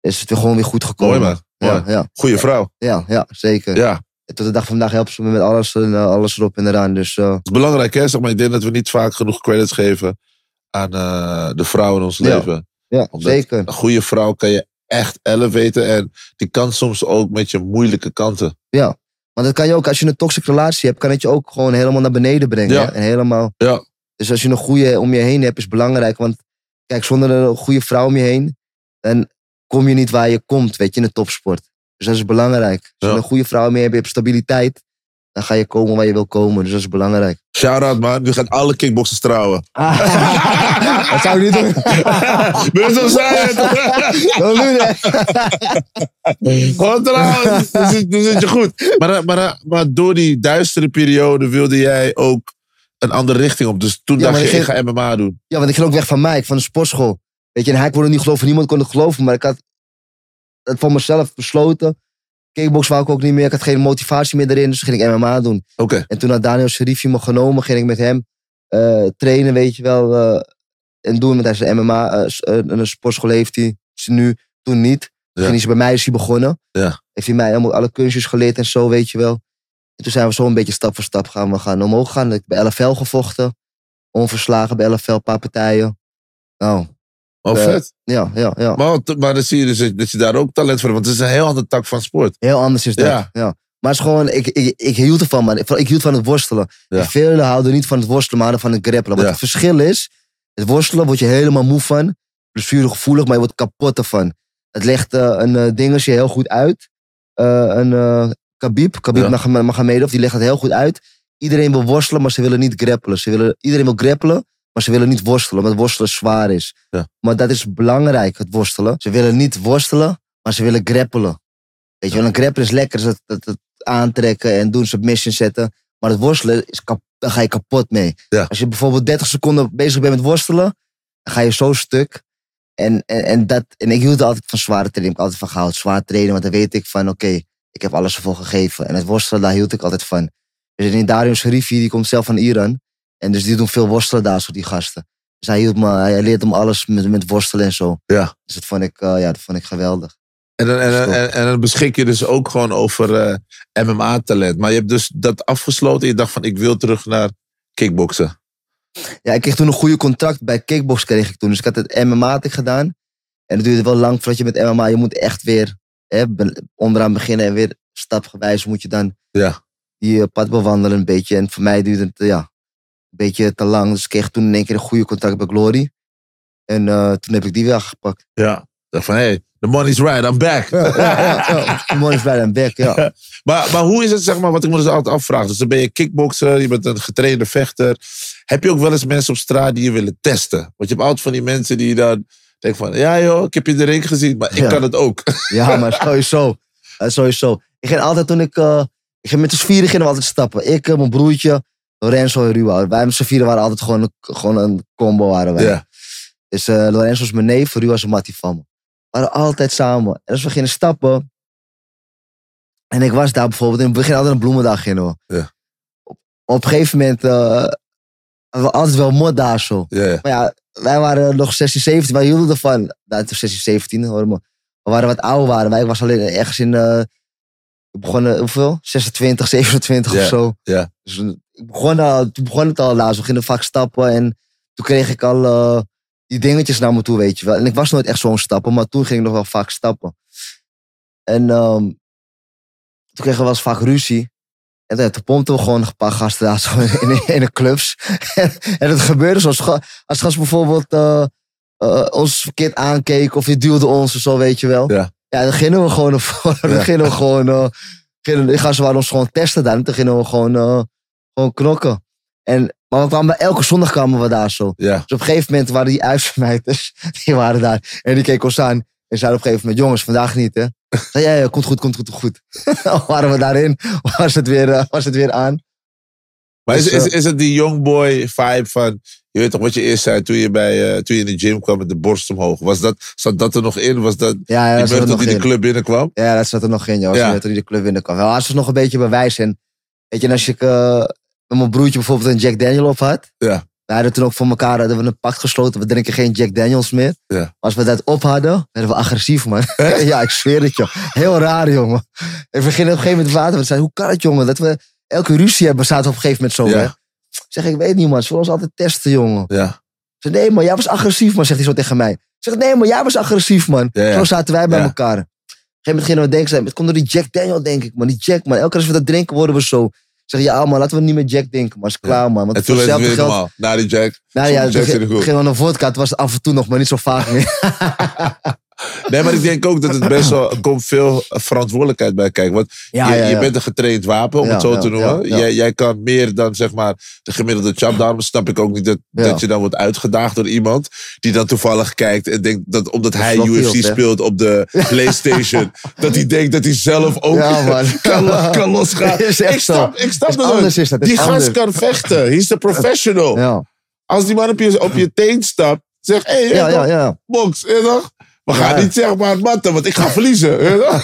is het weer gewoon weer goed gekomen. Mooi, man. Ja, ja, Goeie vrouw. ja, ja, zeker. Ja. En tot de dag van vandaag helpen ze me met alles, en, eh, alles erop en eraan. Dus eh, Het is belangrijk, hè? Zeg maar, ik denk dat we niet vaak genoeg credits geven aan eh, de vrouw in ons Ja. leven. ja, Omdat zeker. Een goede vrouw kan je echt elevaten. En die kan soms ook met je moeilijke kanten. Ja. Want dat kan je ook, als je een toxische relatie hebt, kan het je ook gewoon helemaal naar beneden brengen. Ja. En helemaal. Ja. Dus als je een goede om je heen hebt, is belangrijk. Want kijk, zonder een goede vrouw om je heen, dan kom je niet waar je komt, weet je, in de topsport. Dus dat is belangrijk. Als je Ja. een goede vrouw om je hebt, je hebt stabiliteit, dan ga je komen waar je wil komen. Dus dat is belangrijk. Shout-out, man. Nu gaan alle kickboxers trouwen. dat zou ik niet doen. Je zo saai? Don't do that. Gewoon trouwen. Dan zit, dan zit je goed. Maar, eh, maar, eh, maar door die duistere periode wilde jij ook een andere richting op. Dus toen Ja, dacht je, ik ik ging- ga MMA doen. Ja, want ik ging ook weg van mij, van de sportschool. Weet je, en hij kon het niet geloven, niemand kon het geloven, maar ik had het voor mezelf besloten. Kickbox wou ik ook niet meer, ik had geen motivatie meer erin, dus ging ik MMA doen. Oké. En toen had Daniel Sherifi me genomen, ging ik met hem eh, trainen, weet je wel. eh, en doen, want hij is een MMA, eh, een sportschool heeft hij, nu, toen niet. Ja. ging hij bij mij is hij begonnen. Ja. Heeft hij mij helemaal alle kunstjes geleerd en zo, weet je wel. En toen zijn we zo een beetje stap voor stap gaan, we gaan omhoog gaan. Ik heb bij LFL gevochten, onverslagen bij LFL, een paar partijen. Nou, Oh, Eh, vet. ja, ja, ja. Maar, maar dan zie je dus dat- je daar ook talent voor hebt. Want het is een heel ander tak van sport. Heel anders is dat. Ja. Ja. Maar het is gewoon, ik, ik, ik hield ervan, man. Ik, ik hield van het worstelen. Ja. En velen houden niet van het worstelen, maar houden van het grappelen. Wat Ja. het verschil is, het worstelen word je helemaal moe van. Blessuregevoelig, maar je wordt kapot ervan. Het legt eh, een eh, dingetje heel goed uit. Eh, een Khabib, Khabib Ja. Magomedov, die legt het heel goed uit. Iedereen wil worstelen, maar ze willen niet grappelen. Ze willen, iedereen wil grappelen, maar ze willen niet worstelen, omdat worstelen zwaar is. Ja. Maar dat is belangrijk, het worstelen. Ze willen niet worstelen, maar ze willen grappelen. Weet je wel, een grappelen is lekker, het, het, het aantrekken en doen, submission zetten. Maar het worstelen, is kap, daar ga je kapot mee. Ja. Als je bijvoorbeeld 30 seconden bezig bent met worstelen, dan ga je zo stuk. En, en, en, dat, en ik hield altijd van zware training. Ik heb altijd van gehouden, zwaar trainen. Want dan weet ik van, oké, ik heb alles ervoor gegeven. En het worstelen, daar hield ik altijd van. Dus in Darius Sharifi, die komt zelf van Iran. En dus die doen veel worstelen daar, zo die gasten. Dus hij, hield me, hij leert hem alles met, met worstelen en zo. Ja. Dus dat vond ik, eh, ja, dat vond ik geweldig. En dan, en, en, en dan beschik je dus ook gewoon over eh, MMA-talent. Maar je hebt dus dat afgesloten. Je dacht van, ik wil terug naar kickboksen. Ja, ik kreeg toen een goede contract bij Kickbox kreeg ik toen. Dus ik had het MMA gedaan. En het duurde wel lang voordat je met MMA, je moet echt weer hè, onderaan beginnen en weer stapgewijs moet je dan Ja. die pad bewandelen een beetje. En voor mij duurde het ja, beetje te lang. Dus ik kreeg toen in één keer een goede contact bij Glory. En eh, toen heb ik die weer gepakt. Ja. Dacht van, hey, the money's right, I'm back. Ja, ja, ja. Mooi is bij een back, ja. Maar, maar hoe is het, zeg maar, wat ik me dus altijd afvraag. Dus dan ben je kickboxer, je bent een getrainde vechter. Heb je ook wel eens mensen op straat die je willen testen? Want je hebt altijd van die mensen die dan denken van... Ja joh, ik heb je de ring gezien, maar ik kan het ook. Ja, maar sowieso. Eh, sowieso. Ik ging altijd toen ik... eh, ik ging met z'n vieren gingen we altijd stappen. Ik, mijn broertje, Lorenzo en Ruwa. Wij met z'n vieren waren altijd gewoon een, gewoon een combo waren wij. Ja. Dus eh, Lorenzo is mijn neef, Ruwa is een mattie van me. We waren altijd samen. En als we gingen stappen... En ik was daar bijvoorbeeld... In het begin altijd een bloemendag gingen we. Ja. Op, op een gegeven moment... hadden we altijd wel mod daar zo. Ja, ja. Maar ja, wij waren nog 16, 17. Wij hielden ervan. Nou, was 16, 17 hoor maar. We waren wat ouder waren. wij. Ik was alleen ergens in... ik begon, eh, hoeveel? 26, 27 Ja, of zo. ja. Dus begon al, toen begon het al laat. We gingen vaak stappen. En toen kreeg ik al eh, die dingetjes naar me toe, weet je wel. En ik was nooit echt zo'n stappen. Maar toen ging ik nog wel vaak stappen. En ehm, toen kregen we wel eens vaak ruzie. En toen, toen pompten we gewoon een paar gasten daar zo in, in, in de clubs. en, het gebeurde zo. Als, ga- als gast bijvoorbeeld eh, eh, ons verkeerd aankeek of je duwde ons of zo, weet je wel. Ja. Ja, dan gingen we gewoon ervoor. Dan gingen we gewoon... gingen, die gasten waren ons gewoon testen daar. En toen gingen we gewoon, gewoon knokken. En, maar we kwamen, elke zondag kwamen we daar zo. ja. Dus op een gegeven moment waren die uitsmijters, die waren daar. En die keken ons aan en zeiden op een gegeven moment, jongens, vandaag niet hè. Zei, ja, ja, komt goed, komt goed, komt goed. waren we daarin, was het weer, eh, was het weer aan. Maar is, Dus, is, eh, is het die young boy vibe van... Je weet toch wat je eerst zei toen je, bij, eh, toen je in de gym kwam met de borst omhoog. Was dat, zat dat er nog in? Was dat Ja, ja die dat zat er meurtel nog die de club binnenkwam? Ja, dat zat er nog in, joh. Ja. Toen die de club binnenkwam. Wel, als het nog een beetje bewijs. En weet je, en als ik eh, met mijn broertje bijvoorbeeld een Jack Daniel op had. Ja. We hadden toen ook voor elkaar hadden we een pact gesloten. We drinken geen Jack Daniels meer. Ja. Als we dat op hadden, werden we agressief, man. ja, ik zweer het, joh. Heel raar, jongen. Ik begin op een gegeven moment water. We zeiden, hoe kan het, jongen? Dat we elke ruzie hebben, zaten we op een gegeven moment zo, Ja. hè? Zeg, ik weet niet, man. Ze willen ons altijd testen, jongen. Ja. Zeg, nee, man, jij was agressief, man, zegt hij zo tegen mij. Zeg, nee, man, jij was agressief, man. Ja. Zo zaten wij bij elkaar. Op een gegeven moment gingen we denken, het komt door die Jack Daniel, denk ik, man. Die Jack, man. Elke keer als we dat drinken, worden we zo. Zeg, ja, man, laten we niet met Jack drinken, man. Is klaar, man. Want En toen werd het weer geld... normaal. Na die Jack. Nou ja, Jack ging ging we naar vodka. Het was af en toe nog, maar niet zo vaak meer. Nee, maar ik denk ook dat het best wel... Er komt veel verantwoordelijkheid bij kijken. Want Ja, je, ja, je ja. bent een getraind wapen, om het zo te noemen. Jij, jij kan meer dan zeg maar de gemiddelde chap. Daarom snap ik ook niet dat, dat je dan wordt uitgedaagd door iemand die dan toevallig kijkt en denkt dat omdat hij UFC speelt op de PlayStation, dat hij denkt dat hij zelf ook Ja, man. kan, kan losgaan. Is echt ik snap, ik snap dat anders is dat, Die gast kan vechten. Hij is een professional. ja. Als die man op je, op je teen stapt, zeg hé, hey, Ja, ja, ja. box, toch? We gaan Ja. niet zeg maar matten, want ik ga verliezen.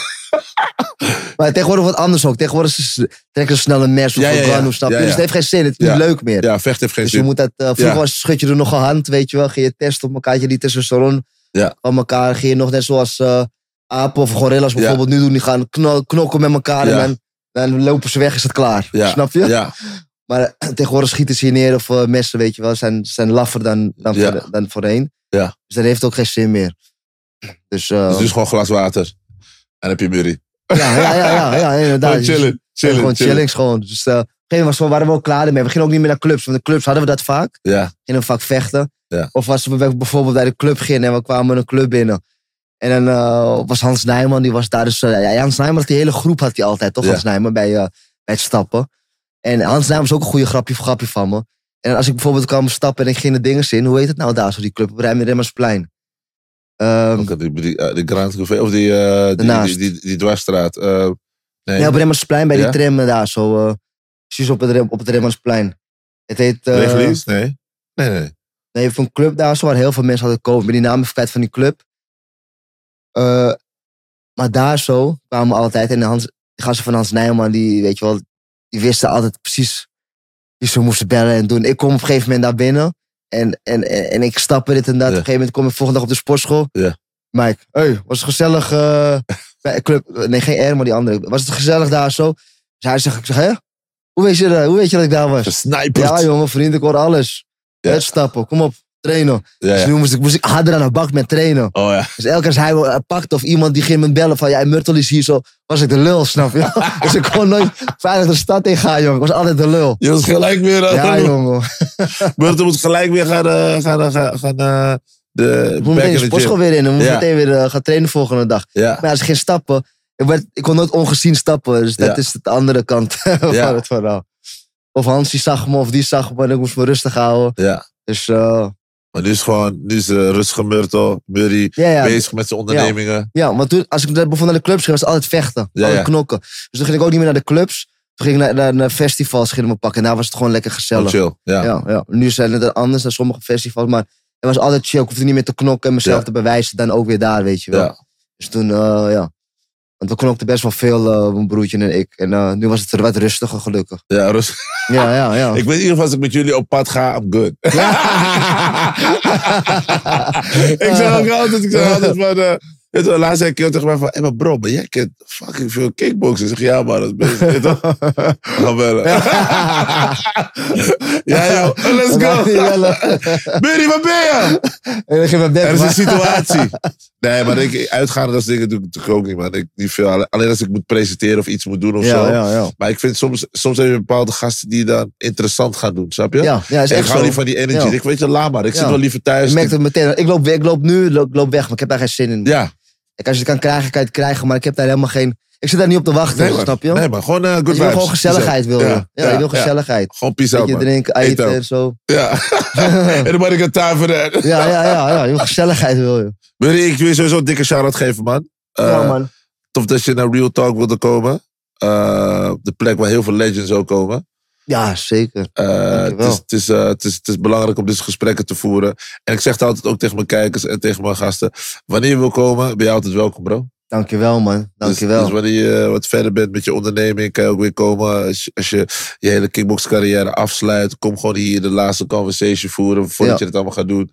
Maar tegenwoordig wordt anders ook. Tegenwoordig trekken ze snel een mes of Ja, een gun, of snap je? Dus het heeft geen zin. Het is niet leuk meer. Ja, vecht heeft geen Dus je zin. moet dat, eh, vroeger was, schud je er nog een hand, weet je wel. Ging je testen op elkaar, je die testosteron Ja. van elkaar. Ging je nog net zoals eh, apen of gorillas bijvoorbeeld nu doen. Die gaan kno- knokken met elkaar en dan, dan lopen ze weg, is het klaar. Snap je? Ja, Maar eh, tegenwoordig schieten ze je neer of messen, weet je wel. Zijn, zijn laffer dan, dan, Ja. voor, dan voorheen. Ja. Dus dat heeft ook geen zin meer. Dus, eh, dus dus gewoon glas water. En dan heb je Murray. ja, ja, ja, ja, ja, inderdaad. Gewoon chillen. Chillen. gewoon chillen. chillings gewoon. Dus op moment was- waren we ook klaar ermee. We gingen ook niet meer naar clubs. Want de clubs hadden we dat vaak. Ja, Gingen we vaak vechten. Ja. Of als we bijvoorbeeld bij de club gingen en we kwamen een club binnen. En dan eh, was Hans Nijman, die was daar dus... eh, ja, Hans Nijman, die hele groep had hij altijd, toch? Ja. Hans Nijman, bij, bij het stappen. En Hans Nijman was ook een goede grapje, grapje van me. En als ik bijvoorbeeld kwam stappen en ik ging de dingen in, hoe heet het nou daar, zo die club op Rijmen Remmersplein? Ehm die, die, eh, die Grand Café, of die, eh, die, die, die, die, dwarsstraat. eh, nee, Ja, op Remmersplein, bij Ja? die tram daar, zo. precies op het, op het Remmersplein. Het heet... Nee. Nee, nee. Nee, even een club daar zo, waar heel veel mensen hadden komen. Ik ben die naam kwijt van die club. Maar daar zo kwamen we altijd. En de Hans, de gasten van Hans Nijman, die, weet je wel, die wisten altijd precies wie ze moesten bellen en doen. Ik kom op een gegeven moment daar binnen. En, en, en, en ik stap dit en dat. Op een gegeven moment kom ik volgende dag op de sportschool. Ja. Mike, hey, was het gezellig eh, bij club? Nee, geen R, maar die andere. Was het gezellig daar zo? Dus hij zegt, ik zeg, hè? Hoe weet je dat, hoe weet je dat ik daar was? Gesniperd. Ja, jongen, vriend, ik hoor alles. Ja. Uitstappen, kom op. trainen. Ja, Dus nu moest ik, moest ik harder aan de bak met trainen. Oh ja. Dus elke keer als hij me pakte of iemand die ging me bellen van ja, Myrtle is hier zo, was ik de lul, snap je? dus ik kon nooit veilig de stad in gaan, jongen. Ik was altijd de lul. Je was gelijk weer... eh, Ja, jongen. Burton moet gelijk weer gaan... eh, gaan, gaan, gaan eh, de Ik moet meteen de sportschool weer in. Dan moet ik Ja. meteen weer eh, gaan trainen volgende dag. Ja. Maar als ik ging stappen, ik, werd, ik kon nooit ongezien stappen. Dus dat Ja. is de andere kant van Ja. het verhaal. Of Hans die zag me, of die zag me en ik moest me rustig houden. ja. Dus eh, Maar nu is gewoon... Nu is uh, Myrtle, Murray, ja, ja. bezig met zijn ondernemingen. Ja, maar toen, als ik bijvoorbeeld naar de clubs ging, was het altijd vechten. Ja, altijd ja. knokken. Dus toen ging ik ook niet meer naar de clubs. Toen ging ik naar, naar, naar festivals gingen we pakken. En daar was het gewoon lekker gezellig. chill. Ja. Ja, ja. Nu zijn het er anders dan sommige festivals. Maar het was altijd chill. Ik hoefde niet meer te knokken en mezelf Ja. te bewijzen. Dan ook weer daar, weet je wel. Ja. Dus toen, eh, ja. Want we knokten best wel veel, eh, mijn broertje en ik. En eh, nu was het er wat rustiger, gelukkig. Ja, rustig. Ja, ja, ja. Ik weet in ieder geval, als ik met jullie op pad ga, I'm good. ik zeg ook altijd, ik zeg altijd van... je wel, laatst zei ik tegen mij van, hey, maar bro, maar jij kent fucking veel kickboksen. Ik zeg, ja man, dat is best. Toch? Ga bellen. ja joh, let's go. Burry, waar ben je? En Er is maar- een situatie. Nee, maar ik, uitgaande dat dingen doe ik natuurlijk ook niet, man. Ik, niet veel. Alleen- als ik moet presenteren of iets moet doen of zo. Ja, ja, ja. Maar ik vind soms, soms heb je bepaalde gasten die dan interessant gaan doen, snap je? Ja, ja, is ik echt hou zo. niet van die energy. Ik weet je, laat maar. Ik zit wel liever thuis. Je merkt het meteen. Ik loop, ik loop nu, loop, loop weg, maar ik heb daar geen zin in. Ja, Kijk, als je het kan krijgen, kan je het krijgen, maar ik heb daar helemaal geen... Ik zit daar niet op te wachten, nee, snap je? Nee, maar gewoon uh, good je wil vibes. gewoon gezelligheid, wil je. Ja, Ja, je wil ja. gezelligheid. Gewoon peace out, man. drinken, eten en zo. Ja. Anybody got time for that? Ja, ja, ja, ja. Je wil gezelligheid, wil je. Burry, ik wil je sowieso een dikke shout-out geven, man. Ja, man. Tof dat je naar Real Talk wilde komen. Eh, de plek waar heel veel legends ook komen. Ja, zeker. Eh, het, is, het, is, eh, het, is, het is belangrijk om deze gesprekken te voeren. En ik zeg het altijd ook tegen mijn kijkers en tegen mijn gasten. Wanneer je wil komen, ben je altijd welkom, bro. Dankjewel, man. Dankjewel. Dus, dus wanneer je wat verder bent met je onderneming, kan je ook weer komen. Als je als je, je hele kickboxcarrière afsluit, kom gewoon hier de laatste conversation voeren voordat Ja. je het allemaal gaat doen.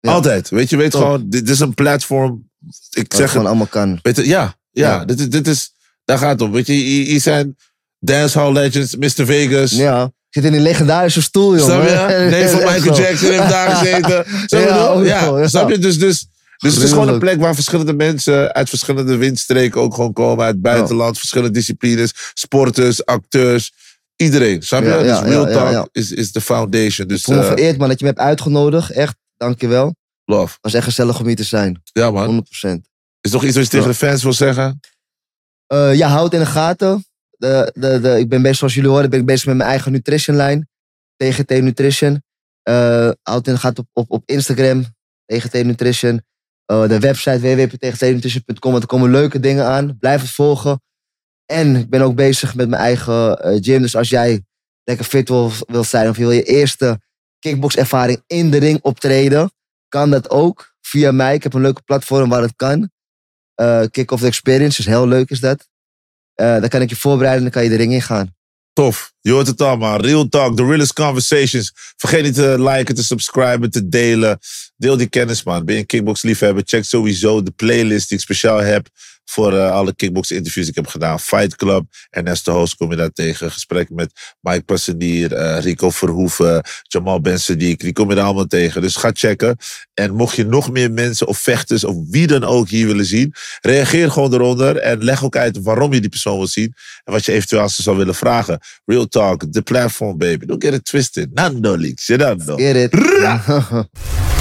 Ja. Altijd. Weet je, weet Top. gewoon, dit, is een platform. Ik Wat zeg het, gewoon allemaal kan. weet je, ja, ja, Ja. Dit, is- dit is, daar gaat het om. Weet je, hier zijn dancehall legends, Mr. Vegas. Ja. Zit in die legendarische stoel, jongen. Snap je? Nee, van Michael. Jackson heeft daar gezeten. Zo Ja, ook ja, ja. snap je? Dus, dus, dus het is gewoon een plek waar verschillende mensen uit verschillende windstreken ook gewoon komen. Uit het buitenland, verschillende disciplines. Sporters, acteurs, iedereen. Snap je? Dus Real Talk. Is, is de foundation. Dus Ik voel me eh, vereerd, man, dat je me hebt uitgenodigd. Echt, dankjewel. Het love. was echt gezellig om hier te zijn. Ja man. 100%. Is er nog iets wat je tegen de fans wil zeggen? Eh, ja, houd in de gaten. De, de, ik ben bezig, zoals jullie horen, ben ik bezig met mijn eigen nutrition lijn. TGT Nutrition. Eh houd in gaten op, op, op Instagram. TGT Nutrition. Eh, de website www.tgtnutrition.com. Er komen leuke dingen aan. Blijf het volgen. En ik ben ook bezig met mijn eigen eh, gym. Dus als jij lekker fit wil, wil zijn of je wil je eerste kickbox-ervaring in de ring optreden, kan dat ook via mij. Ik heb een leuke platform waar het kan. Eh Kick of the Experience, dus heel leuk is dat. Eh dan kan ik je voorbereiden en dan kan je de ring in gaan. Tof. Je hoort het allemaal. Real Talk, the realest conversations. Vergeet niet te liken, te subscriben, te delen. Deel die kennis, man. Ben je een kickbox liefhebber? Check sowieso de playlist die ik speciaal heb voor eh, alle kickbox interviews die ik heb gedaan. Fight Club, Ernesto Hoos kom je daar tegen. Gesprekken met Mike Passenier, eh, Rico Verhoeven, Jamal Ben Sadiq. Die kom je daar allemaal tegen. Dus ga checken. En mocht je nog meer mensen of vechters of wie dan ook hier willen zien, reageer gewoon eronder en leg ook uit waarom je die persoon wil zien en wat je eventueel ze zou willen vragen. Real Talk, the platform, baby. Don't get it twisted. Nando leaks. Je dan, Get it?